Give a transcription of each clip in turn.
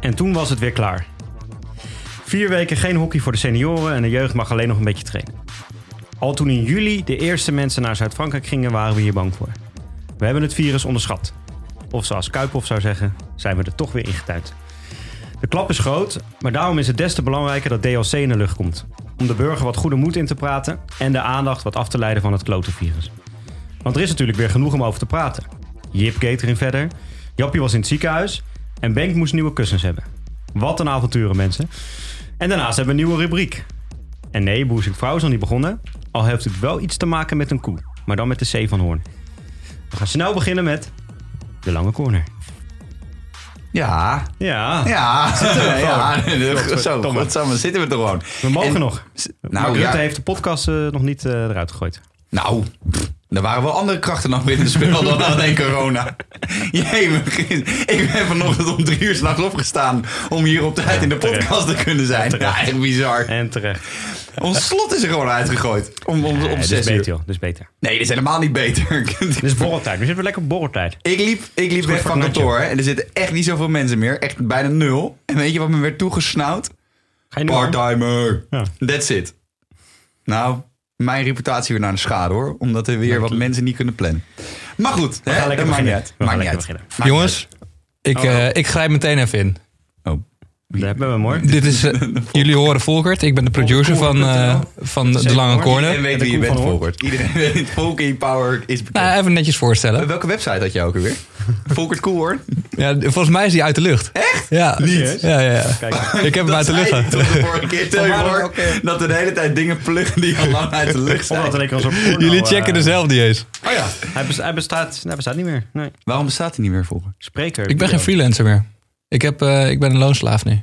En toen was het weer klaar. Vier weken geen hockey voor de senioren en de jeugd mag alleen nog een beetje trainen. Al toen in juli de eerste mensen naar Zuid-Frankrijk gingen, waren we hier bang voor. We hebben het virus onderschat. Of zoals Kuiphoff zou zeggen, zijn we er toch weer ingetuind. De klap is groot, maar daarom is het des te belangrijker dat DLC in de lucht komt. Om de burger wat goede moed in te praten en de aandacht wat af te leiden van het klote virus. Want er is natuurlijk weer genoeg om over te praten. Jip Gator in verder, Jappie was in het ziekenhuis en Benk moest nieuwe kussens hebben. Wat een avonturen, mensen. En daarnaast hebben we een nieuwe rubriek. En nee, Boer Zoekt Vrouw is nog niet begonnen, al heeft het wel iets te maken met een koe, maar dan met de C van Hoorn. We gaan snel beginnen met de lange corner. Ja. Ja, Ja. ja. Zo, godsamme, zitten we er gewoon. we mogen En- nog. Nou, Nou, Rutte ja. heeft de podcast eh, nog niet eh, eruit gegooid. Nou, pff, er waren wel andere krachten nog binnen het spel dan alleen corona. Jee, ik ben vanochtend om drie uur s'nachts opgestaan om hier op tijd in de podcast te kunnen zijn. Ja, echt bizar. En terecht. Ons slot is er gewoon uitgegooid. Om, om, om dit is zes beter, uur. joh. Is beter. Nee, dit is helemaal niet beter. Dit is borreltijd. We zitten lekker op borreltijd. Ik liep, ik liep weg van kantoor hè, en er zitten echt niet zoveel mensen meer. Echt bijna nul. En weet je wat me werd toegesnauwd? Ga je nu aan? Part-timer. Ja. That's it. Nou, mijn reputatie weer naar de schade hoor. Omdat er weer wat mensen niet kunnen plannen. Maar goed, hè, dat maakt niet uit. Maakt niet uit. Jongens, ik, Oh, oh. eh, ik grijp meteen even in. Daar hebben we hem hoor. Dit is, eh, jullie horen Volkert. Ik ben de producer van, eh, van De Lange Iedereen Corner. weet de wie je bent. Volkert. Iedereen weet, Volking Power is bekend. Nou, even netjes voorstellen. Welke website had je ook alweer? Volkert Coolhoorn? Ja, volgens mij is die uit de lucht. Echt? Ja, Serieus? Ja, ja, ja. Kijk, Ik heb hem uit de lucht. ik de vorige keer. Stel je Vandaar voor ook, eh, dat we de hele tijd dingen pluggen die al lang uit de lucht zijn. omdat lekker als op porno, Jullie checken er zelf niet eens. Oh ja, hij, bes- hij, bestaat, hij bestaat niet meer. Nee. Waarom bestaat hij niet meer, Volkert? Spreker. Ik ben geen freelancer meer. Ik, heb, eh, ik ben een loonslaaf nu.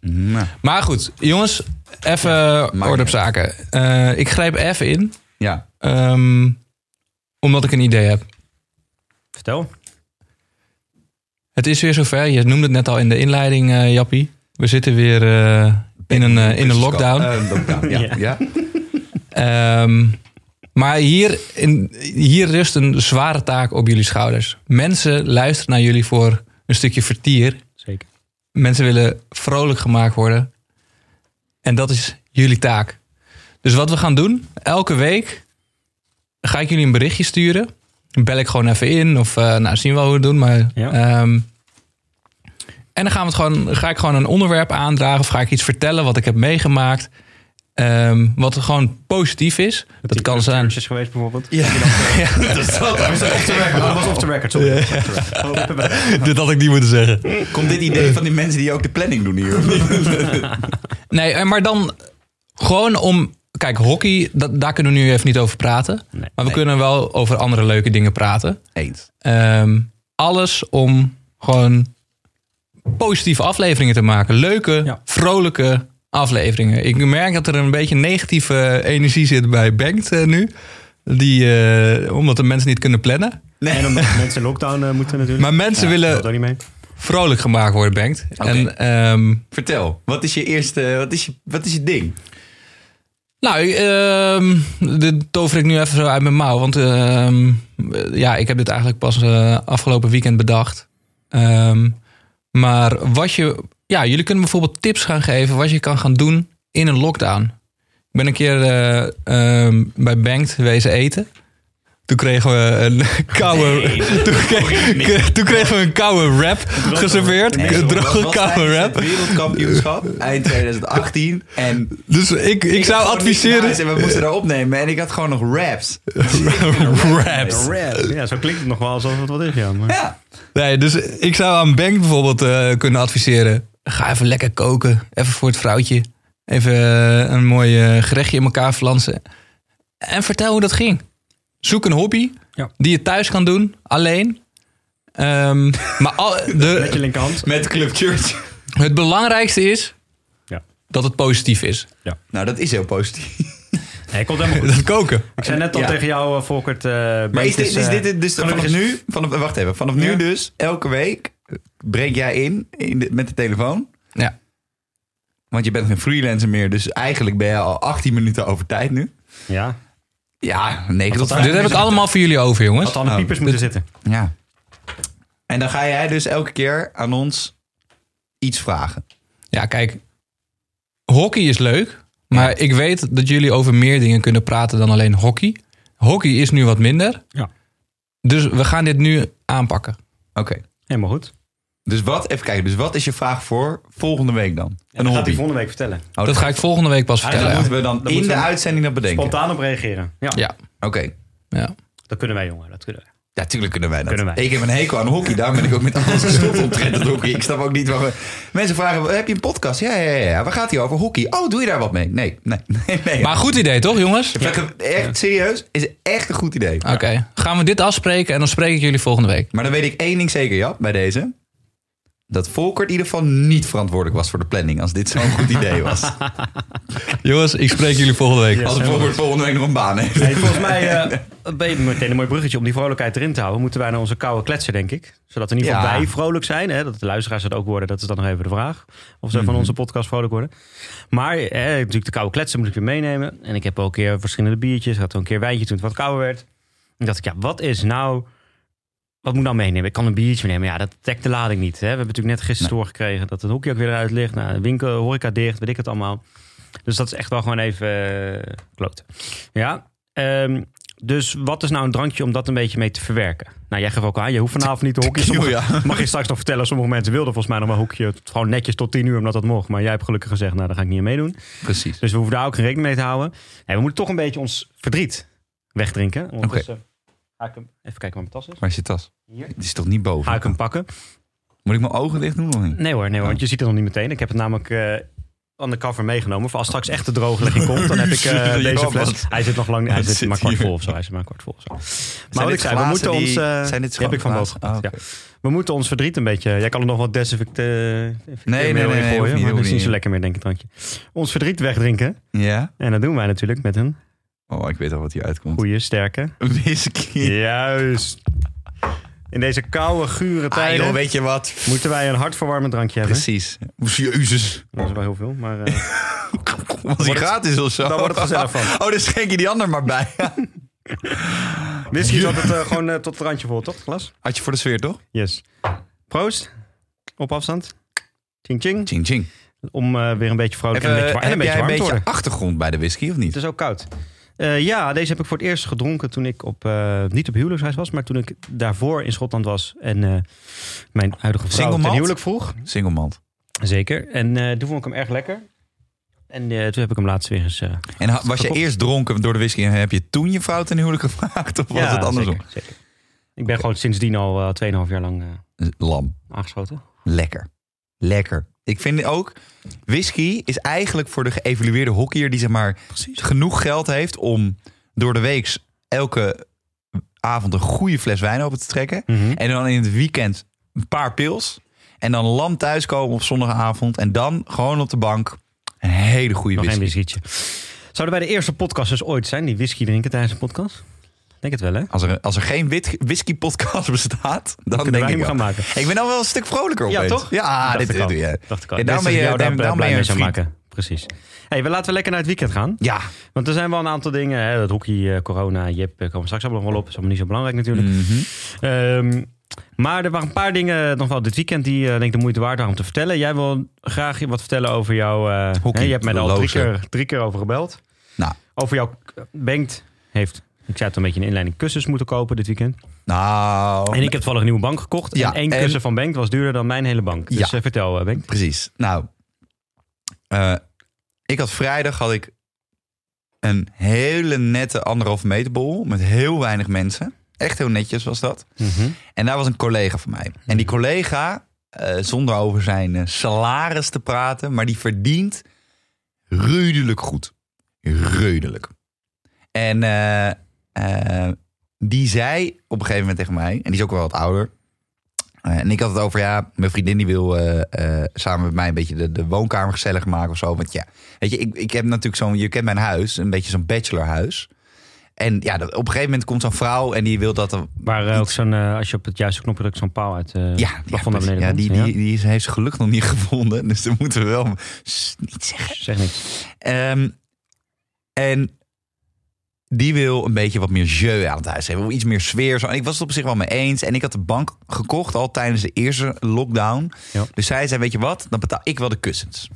Nou, Maar goed, jongens, even orde op zaken. Eh, ik grijp even in, ja. ehm, omdat ik een idee heb. Vertel. Het is weer zover. Je noemde het net al in de inleiding, eh, Jappie. We zitten weer eh, in, een, in een lockdown. Een lockdown, ja. Ja. ja. Ehm, maar hier, in, hier rust een zware taak op jullie schouders. Mensen luisteren naar jullie voor een stukje vertier. Zeker. Mensen willen vrolijk gemaakt worden. En dat is jullie taak. Dus wat we gaan doen, elke week ga ik jullie een berichtje sturen. Bel ik gewoon even in of eh, nou, zien we wel hoe we het doen. Maar, Ja. ehm, en dan gaan we het gewoon, ga ik gewoon een onderwerp aandragen of ga ik iets vertellen wat ik heb meegemaakt. Ehm, wat gewoon positief is. Dat kan zijn. is geweest bijvoorbeeld. Ja. dat is dat. Off the record. Dat was off the record. Sorry. Dit had ik niet moeten zeggen. Komt dit idee van die mensen die ook de planning doen hier? Nee, eh, maar dan gewoon om. Kijk, hockey, dat, daar kunnen we nu even niet over praten. Nee. maar we kunnen wel over andere leuke dingen praten. Eens. Ehm, alles om gewoon positieve afleveringen te maken. Leuke, Ja. vrolijke afleveringen. Ik merk dat er een beetje negatieve energie zit bij Bengt eh, nu. Die, eh, omdat de mensen niet kunnen plannen. En omdat mensen in lockdown eh, moeten natuurlijk. Maar mensen Ja, willen vrolijk gemaakt worden, Bengt. En ehm, Vertel, wat is je eerste, wat is je, wat is je ding? Nou, ehm, dit tover ik nu even zo uit mijn mouw. Want ehm, ja, ik heb dit eigenlijk pas eh, afgelopen weekend bedacht. Ehm, maar wat je... Ja, jullie kunnen bijvoorbeeld tips gaan geven... wat je kan gaan doen in een lockdown. Ik ben een keer eh, ehm, bij Bankt wezen eten. Toen kregen we een koude... toen, kreeg- toen kregen we een koude wrap geserveerd. Een droge koude wrap. Het wereldkampioenschap eind 2018 en Dus ik, ik, zou adviseren... En we moesten daar opnemen en ik had gewoon nog raps. Wraps. Rap. Ja, zo klinkt het nog wel alsof het wat is, ja. Maar... Ja. Nee, dus ik zou aan Bank bijvoorbeeld eh, kunnen adviseren. Ga even lekker koken. Even voor het vrouwtje. Even eh, een mooi eh, gerechtje in elkaar flansen. En vertel hoe dat ging. Zoek een hobby Ja. die je thuis kan doen, alleen. Ehm, maar al, Met je de, linkerhand. Met Club Church. het belangrijkste is Ja. dat het positief is. Nou, dat is heel positief. Nee, komt helemaal goed. Dat koken. Ik zei net al Ja. tegen jou, eh, Volkert. eh, Maar is dit, is dit dus vanaf nu, vanaf, wacht even, vanaf nu Ja. dus, elke week breek jij in, in de- met de telefoon. Ja. Want je bent geen freelancer meer, dus eigenlijk ben je al 18 minuten over tijd nu. Ja. Ja, 9 tot Wat 5. Dit heb ik allemaal voor jullie over, jongens. Had al aan de Oh, piepers moeten zitten. Ja. En dan ga jij dus elke keer aan ons iets vragen. Ja, kijk. Hockey is leuk. Maar ik weet dat jullie over meer dingen kunnen praten dan alleen hockey. Hockey is nu wat minder. Ja. Dus we gaan dit nu aanpakken. Oké. Helemaal goed. Dus wat, even kijken, dus wat is je vraag voor volgende week dan? Een dat gaat hij hobby. volgende week vertellen. Oh, dat ga ik volgende week pas Hij vertellen. Dan ja. moeten we dan, Dan in de we uitzending dat bedenken. Spontaan op reageren. Ja. Ja. Oké. ja. Dat kunnen wij, jongen. Dat kunnen wij. Ja, tuurlijk kunnen wij dat. Kunnen wij. Ik heb een hekel aan hockey, daarom ben ik ook met alles gestopt omtrent het hockey. Ik snap ook niet waarom... Mensen vragen, heb je een podcast? Ja, ja, ja, ja. Waar gaat hij over? Hockey. Oh, doe je daar wat mee? Nee, nee, nee. nee. Maar goed idee, toch, jongens? Ik vind het echt serieus, is echt een goed idee. Oké. Gaan we dit afspreken en dan spreek ik jullie volgende week. Maar dan weet ik één ding zeker, ja, bij deze. Dat Volker in ieder geval niet verantwoordelijk was voor de planning als dit zo'n goed idee was. Jongens, ik spreek jullie volgende week. Als Volker volgende week nog een baan heeft. Hey, volgens mij eh, ben je meteen een mooi bruggetje om die vrolijkheid erin te houden. Moeten wij naar onze koude kletsen, denk ik. Zodat in ieder geval Ja. wij vrolijk zijn. Hè? Dat de luisteraars het ook worden. Dat is dan nog even de vraag. Of ze van Mhm. onze podcast vrolijk worden. Maar hè, natuurlijk de koude kletsen moet ik weer meenemen. En ik heb ook een keer verschillende biertjes. Ik had een keer wijntje toen het wat kouder werd. En dacht ik, ja, wat is nou... Wat moet ik nou meenemen? Ik kan een biertje nemen. Ja, dat dekt de lading niet. Hè? We hebben natuurlijk net gisteren Nee. doorgekregen dat het hoekje ook weer eruit ligt. Nou, de winkel, horeca dicht, weet ik het allemaal. Dus dat is echt wel gewoon even uh, kloten. Ja, ehm, dus wat is nou een drankje om dat een beetje mee te verwerken? Nou, jij geeft ook aan, je hoeft vanavond niet te hoekje. Sommige, Ja. Mag je straks nog vertellen, sommige mensen wilden volgens mij nog wel hoekje. Gewoon netjes tot 10 uur, omdat dat mocht. Maar jij hebt gelukkig gezegd, nou, daar ga ik niet aan meedoen. Precies. Dus we hoeven daar ook geen rekening mee te houden. Nee, we moeten toch een beetje ons verdriet wegdrinken. Ondertussen ga ik hem, even kijken waar mijn tas is. Waar is je tas? Hier. Die is toch niet boven? Ga ik hem pakken? Moet ik mijn ogen dicht doen of niet? Nee hoor, nee hoor, want je ziet het nog niet meteen. Ik heb het namelijk uh, on the cover meegenomen. Voor als straks echt de drooglegging komt, dan heb ik uh, deze fles. Hij zit nog lang, hij zit, zit maar kwart vol of zo. Hij zit maar kwart vol of zo. Maar Zijn wat ik zei, we moeten die- ons... eh, zijn dit die heb ik van boven Oh, ja. We moeten ons verdriet een beetje... Jij kan er nog wat desinfecten nee, nee, nee, gooien, niet, maar dat is niet niet. zo lekker meer, denk ik, drankje. Ons verdriet wegdrinken. Ja? En dat doen wij natuurlijk met een Oh, ik weet al wat hier uitkomt. goede, sterke... Whisky. Juist. In deze koude, gure Ah, tijden joh, weet je wat? moeten wij een hartverwarmend drankje hebben. Precies. Jezus. Dat is wel heel veel, maar... eh, Was die gratis of zo? dan wordt het gezellig van. Oh, dan schenk je die ander maar bij. Whisky zat het eh, gewoon eh, tot het randje vol, toch? Glas? Had je voor de sfeer, toch? Yes. Proost. Op afstand. Ching ching. Ching ching. Om weer een beetje vrolijk en een beetje, warm- en een heb beetje jij een te beetje worden. achtergrond bij de whisky, of niet? Het is ook koud. Eh, ja, deze heb ik voor het eerst gedronken toen ik op, eh, niet op huwelijksreis was, maar toen ik daarvoor in Schotland was en eh, mijn huidige vrouw Single ten huwelijk vroeg. Single malt. Zeker. En toen vond ik hem erg lekker. En toen heb ik hem laatst weer eens... En was je eerst dronken door de whisky en heb je toen je vrouw ten huwelijk gevraagd? Of was ja, het andersom? Zeker, zeker. Ik ben gewoon sindsdien al eh 2,5 jaar lang Lam. aangeschoten. Lekker. Lekker. Ik vind ook, whisky is eigenlijk voor de geëvalueerde hockeyer die zeg maar genoeg geld heeft om door de week elke avond een goede fles wijn open te trekken. Mhm. En dan in het weekend een paar pils. En dan lam thuiskomen op zondagavond. En dan gewoon op de bank een hele goede Nog whisky. whiskietje. Zouden wij de eerste podcasters ooit zijn die whisky drinken tijdens een podcast? Denk het wel, hè? Als er, als er geen wit- whisky-podcast bestaat, dan denk ik hem wel. gaan maken. Ik ben nou wel een stuk vrolijker Ja, toch? Ja, dit, doe je. Dacht ik al. Ja, Ik daarom ben je- jou daar blij mee maken. Precies. Hey, we laten we lekker naar het weekend gaan. Ja. Want er zijn wel een aantal dingen. Hè, dat hockey, eh, corona, Jip, eh, komen we straks allemaal wel op. is allemaal niet zo belangrijk natuurlijk. Mhm. Ehm, maar er waren een paar dingen nog wel dit weekend die eh, denk ik de moeite waard waren om te vertellen. Jij wil graag wat vertellen over jouw... eh, Hockey, hè, je hebt mij al drie keer, drie keer over gebeld. Nou. Over jouw... Bengt heeft, ik zei het een beetje in de inleiding, kussens moeten kopen dit weekend. Nou, En ik heb toevallig een nieuwe bank gekocht. Ja, en één en- kussen van Bengt was duurder dan mijn hele bank. Dus Ja. eh, vertel, eh, Bengt. precies. Nou, eh, ik had vrijdag had ik een hele nette anderhalve meter bol met heel weinig mensen. Echt heel netjes was dat. En daar was een collega van mij. En die collega, eh, zonder over zijn salaris te praten, maar die verdient redelijk goed. Redelijk. En eh, die zei op een gegeven moment tegen mij, en die is ook wel wat ouder. Eh, en ik had het over, ja, mijn vriendin die wil eh, samen met mij een beetje de, de woonkamer gezellig maken of zo. Want ja, weet je, ik, ik heb natuurlijk zo'n, je kent mijn huis, een beetje zo'n bachelorhuis. En ja, op een gegeven moment komt zo'n vrouw en die wil dat er... Waar ook zo'n, als je op het juiste knopje drukt, zo'n paal uit Ja, ja, plafond naar beneden ja, komt. die, die, heeft ze gelukkig nog niet gevonden. Dus dat moeten we wel niet zeggen. Zeg niks. Ehm, en die wil een beetje wat meer jeu aan het huis hebben. Iets meer sfeer. Zo. En ik was het op zich wel mee eens. En ik had de bank gekocht al tijdens de eerste lockdown. Ja. Dus zij zei, weet je wat? Dan betaal ik wel de kussens.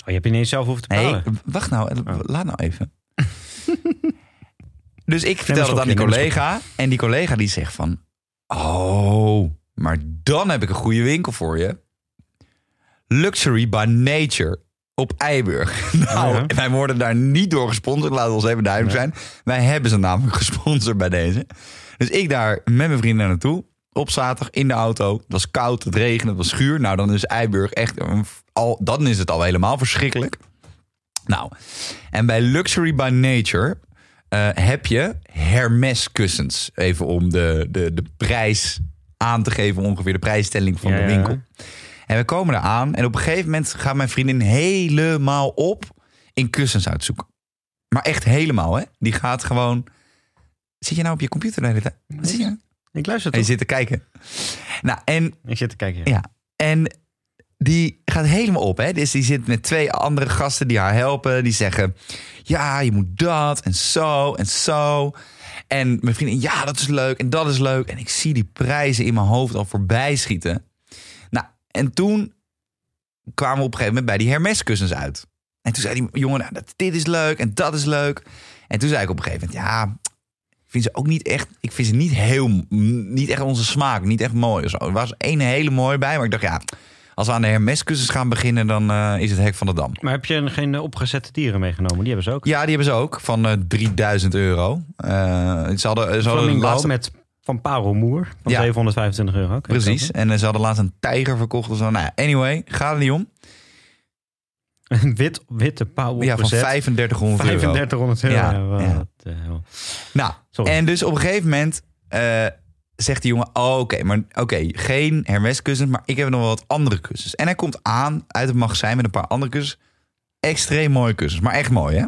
Oh, je hebt je niet eens zelf hoeven te Nee, betalen. wacht nou. Oh. Laat nou even. dus ik vertelde dat aan die collega. En die collega die zegt van... Oh, maar dan heb ik een goede winkel voor je. Luxury by Nature op Eiburg. Nou, Ja. wij worden daar niet door gesponsord. Laten we ons even duidelijk zijn. Wij hebben ze namelijk gesponsord bij deze. Dus ik daar met mijn vrienden naar naartoe. Op zaterdag in de auto. Het was koud, het regende, het was schuur. Nou, dan is Eiburg echt... een- Al, dan is het al helemaal verschrikkelijk. Nou, en bij Luxury by Nature eh, heb je Hermes kussens. Even om de, de, de prijs aan te geven, ongeveer de prijsstelling van Ja, de winkel. En we komen eraan en op een gegeven moment gaat mijn vriendin helemaal op in kussens uitzoeken. Maar echt helemaal, hè? Die gaat gewoon... Zit je nou op je computer de hele tijd? Wat zit je nou? Ik luister En je toch? zit te kijken. Nou, en Ik zit te kijken. Ja. ja, en die gaat helemaal op. Hè? Dus die zit met twee andere gasten die haar helpen. Die zeggen, ja, je moet dat en zo en zo. En mijn vriendin, ja, dat is leuk en dat is leuk. En ik zie die prijzen in mijn hoofd al voorbij schieten. En toen kwamen we op een gegeven moment bij die Hermes kussens uit. En toen zei die jongen, nou, dit is leuk en dat is leuk. En toen zei ik op een gegeven moment, ja, ik vind ze ook niet echt, ik vind ze niet heel, niet echt onze smaak, niet echt mooi of zo. Er was één hele mooie bij, maar ik dacht, ja, als we aan de Hermes kussens gaan beginnen, dan eh, is het hek van de dam. Maar heb je geen eh, opgezette dieren meegenomen? Die hebben ze ook. Ja, die hebben ze ook, van eh 3000 euro. Ze hadden, ze hadden Flamingo laatst, met van Parelmoer van Ja. 725 euro. Precies, en eh, ze hadden laatst een tijger verkocht of zo. Nou anyway, gaat er niet om. Een wit, witte pauw Ja, van opgezet. 3500 euro. 3500 euro. Ja, de hel. Nou, Sorry. en dus op een gegeven moment eh, zegt die jongen... Oh, oké, maar oké, geen Hermes kussens, maar ik heb nog wel wat andere kussens. En hij komt aan uit het magazijn met een paar andere kussens. Extreem mooie kussens, maar echt mooi, hè?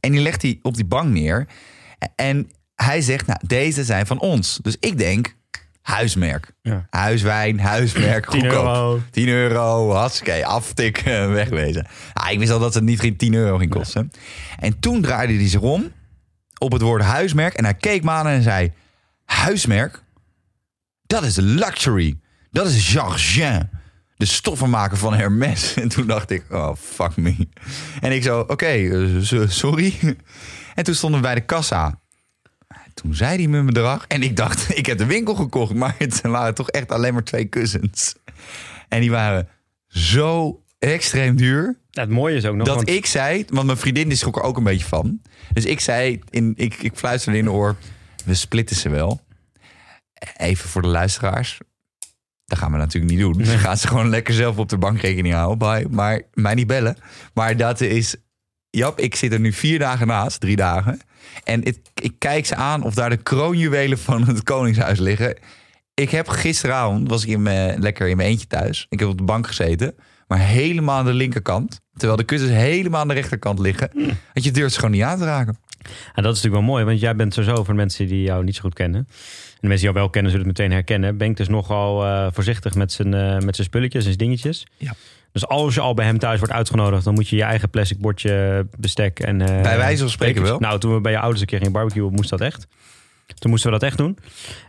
En die legt hij op die bank neer. En hij zegt, nou, deze zijn van ons. Dus ik denk, huismerk. Ja. Huiswijn, huismerk, 10 goedkoop. euro. 10 euro, hartstikke, aftikken, wegwezen. Ah, ik wist al dat het niet geen 10 euro ging kosten. En toen draaide hij zich om op het woord huismerk. En hij keek me aan en zei, huismerk? Dat is luxury. Dat is Jean de stoffenmaker van Hermes. En toen dacht ik, oh, fuck me. En ik zo, oké, eh, so- sorry. En toen stonden we bij de kassa. Toen zei hij me mijn bedrag. En ik dacht, ik heb de winkel gekocht. Maar het waren toch echt alleen maar twee kussens. En die waren zo extreem duur. Ja, het mooie is ook nog... Dat want- ik zei, want mijn vriendin die schrok er ook een beetje van. Dus ik zei, in, ik, ik fluisterde in de oor, we splitten ze wel. Even voor de luisteraars. Dat gaan we natuurlijk niet doen. Dus gaan ze gewoon lekker zelf op de bankrekening houden. Bye. Maar mij niet bellen. Maar dat is, Jap, ik zit er nu vier dagen naast, drie dagen. En het, ik kijk ze aan of daar de kroonjuwelen van het Koningshuis liggen. Ik heb gisteravond, was ik in mijn, lekker in mijn eentje thuis. Ik heb op de bank gezeten, maar helemaal aan de linkerkant. Terwijl de kussens helemaal aan de rechterkant liggen. Dat je durft ze gewoon niet aan te raken. Ja, dat is natuurlijk wel mooi, want jij bent sowieso voor mensen die jou niet zo goed kennen. En de mensen die jou wel kennen, zullen het meteen herkennen. Benk dus nogal eh, voorzichtig met zijn, eh, met zijn spulletjes en zijn dingetjes. Ja. Dus als je al bij hem thuis wordt uitgenodigd, dan moet je je eigen plastic bordje, bestek en... eh, Bij wijze van spreken wel. Nou, toen we bij je ouders een keer gingen barbecuen, moest dat echt. Toen moesten we dat echt doen.